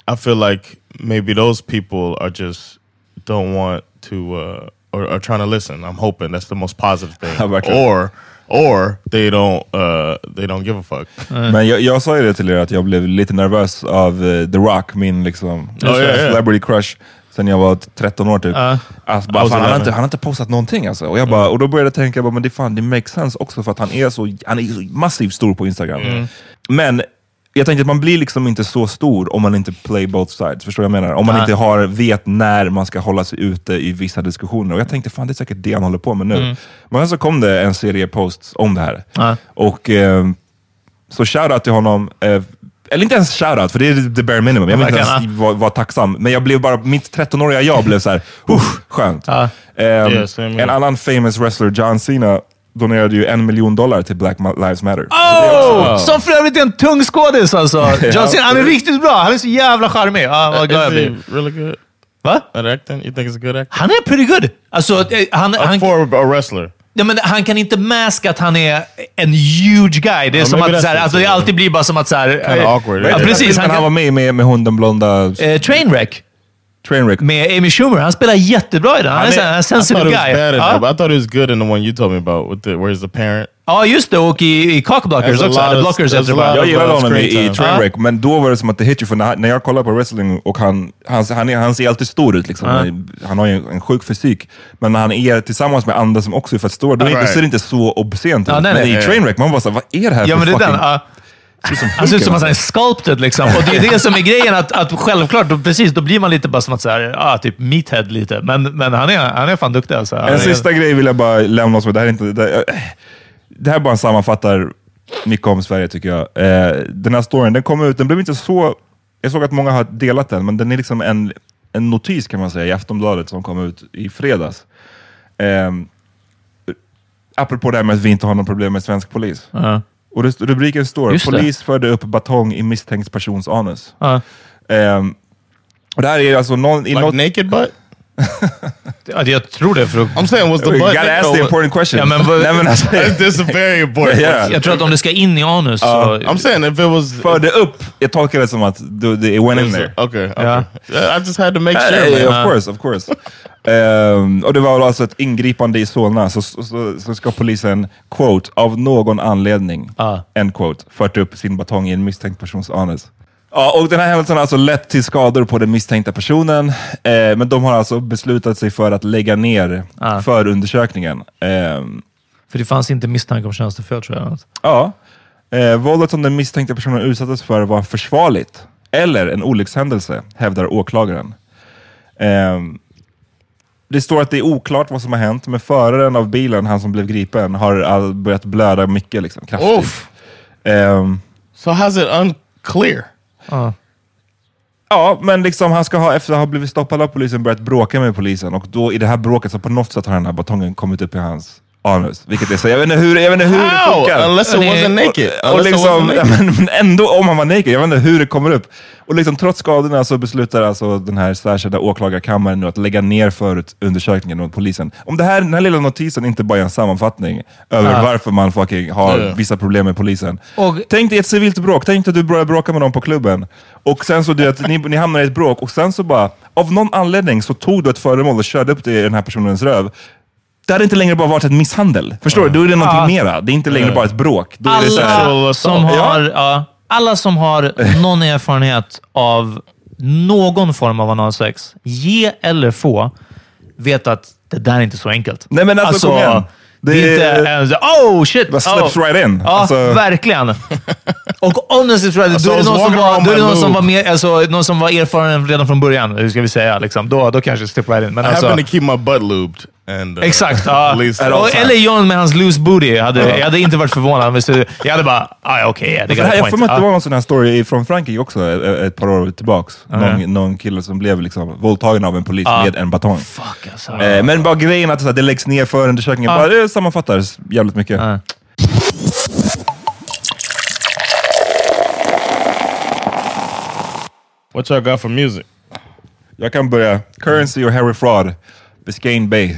I feel like maybe those people are just don't want to uh, or are trying to listen. I'm hoping that's the most positive thing. Or or they don't uh, they don't give a fuck. Men jag, jag sa ju det till er att jag blev lite nervös av eh, The Rock, min liksom, ja, ja. celebrity crush, sen jag var 13 år typ. Ja. Alltså, bara, fan, han, har 11. inte, han har inte postat någonting alltså. Och, jag bara, och då började jag tänka, bara, men det, fan, det makes sense också för att han är så, han är så massivt stor på Instagram. Men jag tänkte att man blir liksom inte så stor om man inte play both sides. Förstår du vad jag menar? Om man Ja. inte har, vet när man ska hålla sig ute i vissa diskussioner. Och jag tänkte, fan det är säkert det han håller på med nu. Men sen så kom det en serie posts om det här. Ja. Och eh, så shoutout till honom. Eh, eller inte ens shoutout, för det är the bare minimum. Jag vill inte ens vara, vara tacksam. Men jag blev bara, mitt 13-åriga jag blev så här, usch, skönt. Ja. Here. en annan famous wrestler, John Cena, donerade ju en miljon dollar till Black Lives Matter. Oh! Som för övrigt är en tung skådis alltså. John Cena, han är riktigt bra. Han är så jävla charmig. Ja, vad glad jag blir. really good Va? at acting? You think he's a good actor? Han är pretty good. Alltså, eh, han, han, For a wrestler. ja, men han kan inte maska att han är en huge guy. Det är Ja, som att så här, alltså, det alltid blir bara som att... Så här, awkward. Ja, precis. Han, Han var med med, med hon den blonda eh, Trainwreck Trainwreck. med Amy Schumer. Han spelar jättebra i den. Han är, Han en I thought sensitive guy. bad Ja. I thought he was good in the one you told me about, with the, where he's the parent. ja, just det. Och i, i Cockblockers också. of- Blockers a bara. Jag gillade uh, honom i, i. Trainwreck, men då var det som att det hit för när, när jag kollar på wrestling och han, han, han, är, han ser alltid stor ut. Liksom. Han har ju en, en sjuk fysik. Men när han är tillsammans med andra som också är fett stora, då, Right. ser det inte så obscent ut. Ja, nej, men nej. i Trainwreck, man bara såhär, vad är det här Ja, för men det fucking... den. ja. Han ser ut som att han är sculpted liksom. Och det är det som är grejen, att, att självklart, då, precis, då blir man lite bara som att säga, ah, typ meathead lite. Men, men han, är, han är fan duktig alltså. En är, sista grej vill jag bara lämna oss med. Det här, är inte, det, det här bara sammanfattar mycket om Sverige tycker jag. Eh, den här storyn, den kom ut, den blev inte så... Jag såg att många har delat den, men den är liksom en, en notis kan man säga i Aftonbladet som kom ut i fredags. Eh, apropå det här med att vi inte har något problem med svensk polis. Ja. Och det, rubriken står Just det. “Polis förde upp batong i misstänkt persons anus”. Ja. Ehm, och det här är alltså någon... I Like något, naked butt? Ja, jag tror det. För att, I'm saying, was the you butt... gotta ask the or- important question. Ja, men vad- Nej, men alltså, This is a very important Yeah. question. jag tror att om det ska in i anus så... I'm saying if it was... förde upp, jag tolkar det som att det det- it went in there. Okay, okay. Yeah. Yeah, I just had to make sure, man. of course, of course. Ehm, och det var alltså ett ingripande i Solna, så, så, så, ska polisen, quote, av någon anledning, Ah. end quote, fört upp sin batong i en misstänkt persons anus. Ja, och den här händelsen har alltså lett till skador på den misstänkta personen, eh, men de har alltså beslutat sig för att lägga ner Ah. förundersökningen. Ehm, För det fanns inte misstanke om tjänstefel tror jag. Ja. Eh, våldet som den misstänkta personen utsattes för var försvarligt eller en olyckshändelse, hävdar åklagaren. Ehm, det står att det är oklart vad som har hänt, men föraren av bilen, han som blev gripen, har börjat blöda mycket liksom, kraftigt. Oof. Ehm, So how's it unclear? Ja, men liksom han ska ha, efter att ha blivit stoppad av polisen, börjat bråka med polisen. Och då i det här bråket så på något sätt har den här batongen kommit upp i hans anus. Vilket är så, jag vet inte hur, jag vet inte hur det funkar. Unless it wasn't naked. Och, och liksom, wasn't naked. men, men ändå om han var naked, jag vet inte hur det kommer upp. Och liksom, trots skadorna så beslutar alltså den här särskilda åklagarkammaren nu att lägga ner förundersökningen mot polisen. Om det här, den här lilla notisen inte bara är en sammanfattning över Ja. varför man fucking har vissa problem med polisen. Och- Tänk dig ett civilt bråk, tänk dig att du börjar bråka med någon på klubben och sen så du, att ni, ni hamnar i ett bråk och sen så bara, av någon anledning så tog du ett föremål och körde upp det i den här personens röv. Det hade inte längre bara varit en misshandel. Förstår du? Då är det någonting Ja. mera. Det är inte längre bara ett bråk. Då är det så här, Alla som, Ja. har, ja, alla som har någon erfarenhet av någon form av analsex, ge eller få, vet att det där är inte så enkelt. Nej, men alltså, kom igen. Det, Det är inte en så, oh shit! Bara slips oh. right in. Ja, Alltså- verkligen. Och honestly tror jag, Alltså, då är det was någon som var, då är det någon som loop. var, mer, alltså, någon som var erfaren redan från början, hur ska vi säga. Liksom. Då, då kanske slip right in. Men I alltså, happen to keep my butt lubed. And, uh, Exakt. Ja. eller John med hans loose booty. Jag hade, jag hade inte varit förvånad. Men så, jag hade bara, ah, okej, okay, yeah, det got här, a jag får mig att det var en sån här story från Frankrike också, ett, ett par år tillbaks. Någon, någon kille som blev liksom våldtagen av en polis med en batong. Fuck alltså. Eh, men bara grejen att så här, det läggs ner förundersökningen, Ja. bara, det sammanfattar jävligt mycket. What y'all got for music? Jag kan börja. Currency och Harry Fraud. Biscayne Bay.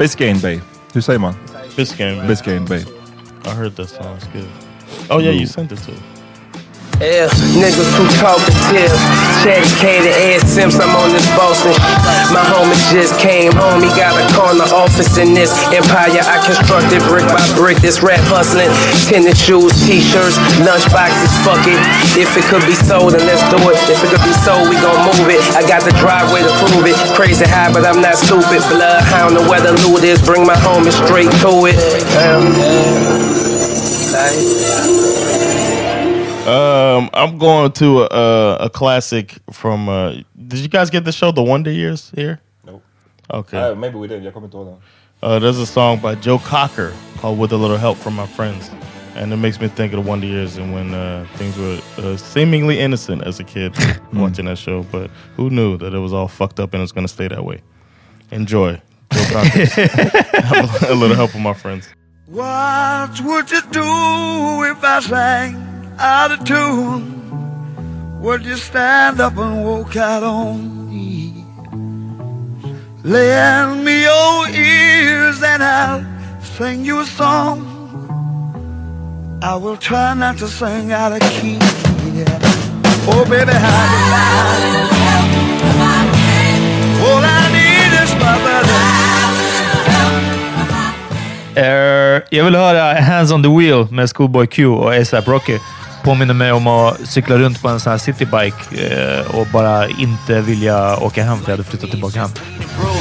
Biscayne Bay. Hur säger man? Biscayne. Biscayne Bay. I heard that song. It's good. Oh yeah, you sent it to. Yeah, niggas too talkative. Chatty Cater, Ed Sims, I'm on this Boston. My homie just came home, he got a corner office in this empire I constructed brick by brick. This rap hustling, tennis shoes, t-shirts, lunch boxes, fuck it. If it could be sold, then let's do it. If it could be sold, we gon' move it. I got the driveway to prove it. Crazy high, but I'm not stupid. Bloodhound, the weather loot is, bring my homie straight to it. Like, Um, I'm going to a, a classic from. Uh, did you guys get the show The Wonder Years here? Nope. Okay. maybe we did. Jag kommer inte ihåg den. Uh, there's a song by Joe Cocker called "With a Little Help from My Friends." and it makes me think of the Wonder Years and when uh, things were uh, seemingly innocent as a kid watching that show. But who knew that it was all fucked up and it's going to stay that way? Enjoy. Go Context. Have a, a little help from my friends. What would you do if I sang out of tune? Would you stand up and walk out on me? Lend me your ears and I'll sing you a song. I will try not to sing out of key. Yeah. Oh, baby, how er, vill höra Hands on the Wheel med Schoolboy Q och ASAP Rocky. Påminner mig om att cykla runt på en sån här citybike eh, och bara inte vilja åka hem för jag hade flyttat tillbaka hem.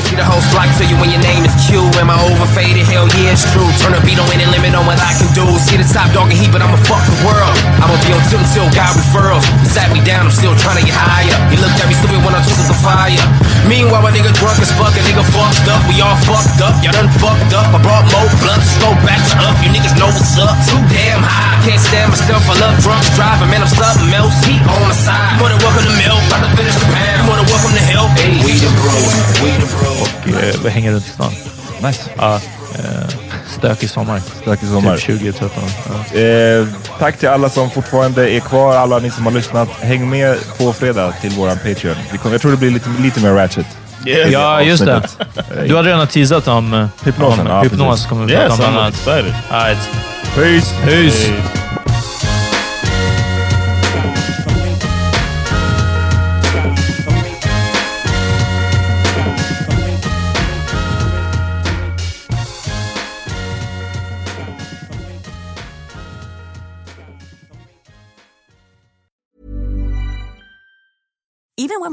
See the whole flock to you when your name is Q. Am I overfaded? Hell yeah, it's true. Turn the beat on any limit on what I can do. See the top dog and heat, but I'ma fuck the world. I'ma be on tilt until God referrals. Sat me down, I'm still trying to get higher. You looked at me stupid when I took the fire. Meanwhile, my nigga drunk as fuck, a nigga fucked up. We all fucked up, y'all done fucked up. I brought more blunts, go back up. You niggas know what's up. Too damn high. Can't stand myself, I love drunk driving. Man, I'm stuffing Mel's heat on the side. More than welcome to milk, about to finish the pound. More than welcome to help. Hey, we the bros, we the bros. Och eh, hänger runt i stan. Nice. Ja, eh, stökig sommar. Stökig sommar. Typ 2013. Ja. Eh, tack till alla som fortfarande är kvar, alla ni som har lyssnat. Häng med på fredag till våran Patreon. Vi kommer, jag tror det blir lite, lite mer ratchet. Ja, just det. Du hade redan teasat om eh, Hypnosen, Om ja, hypnos kommer vi Yes, prata om bland I'm annat. Alright. Peace! Peace!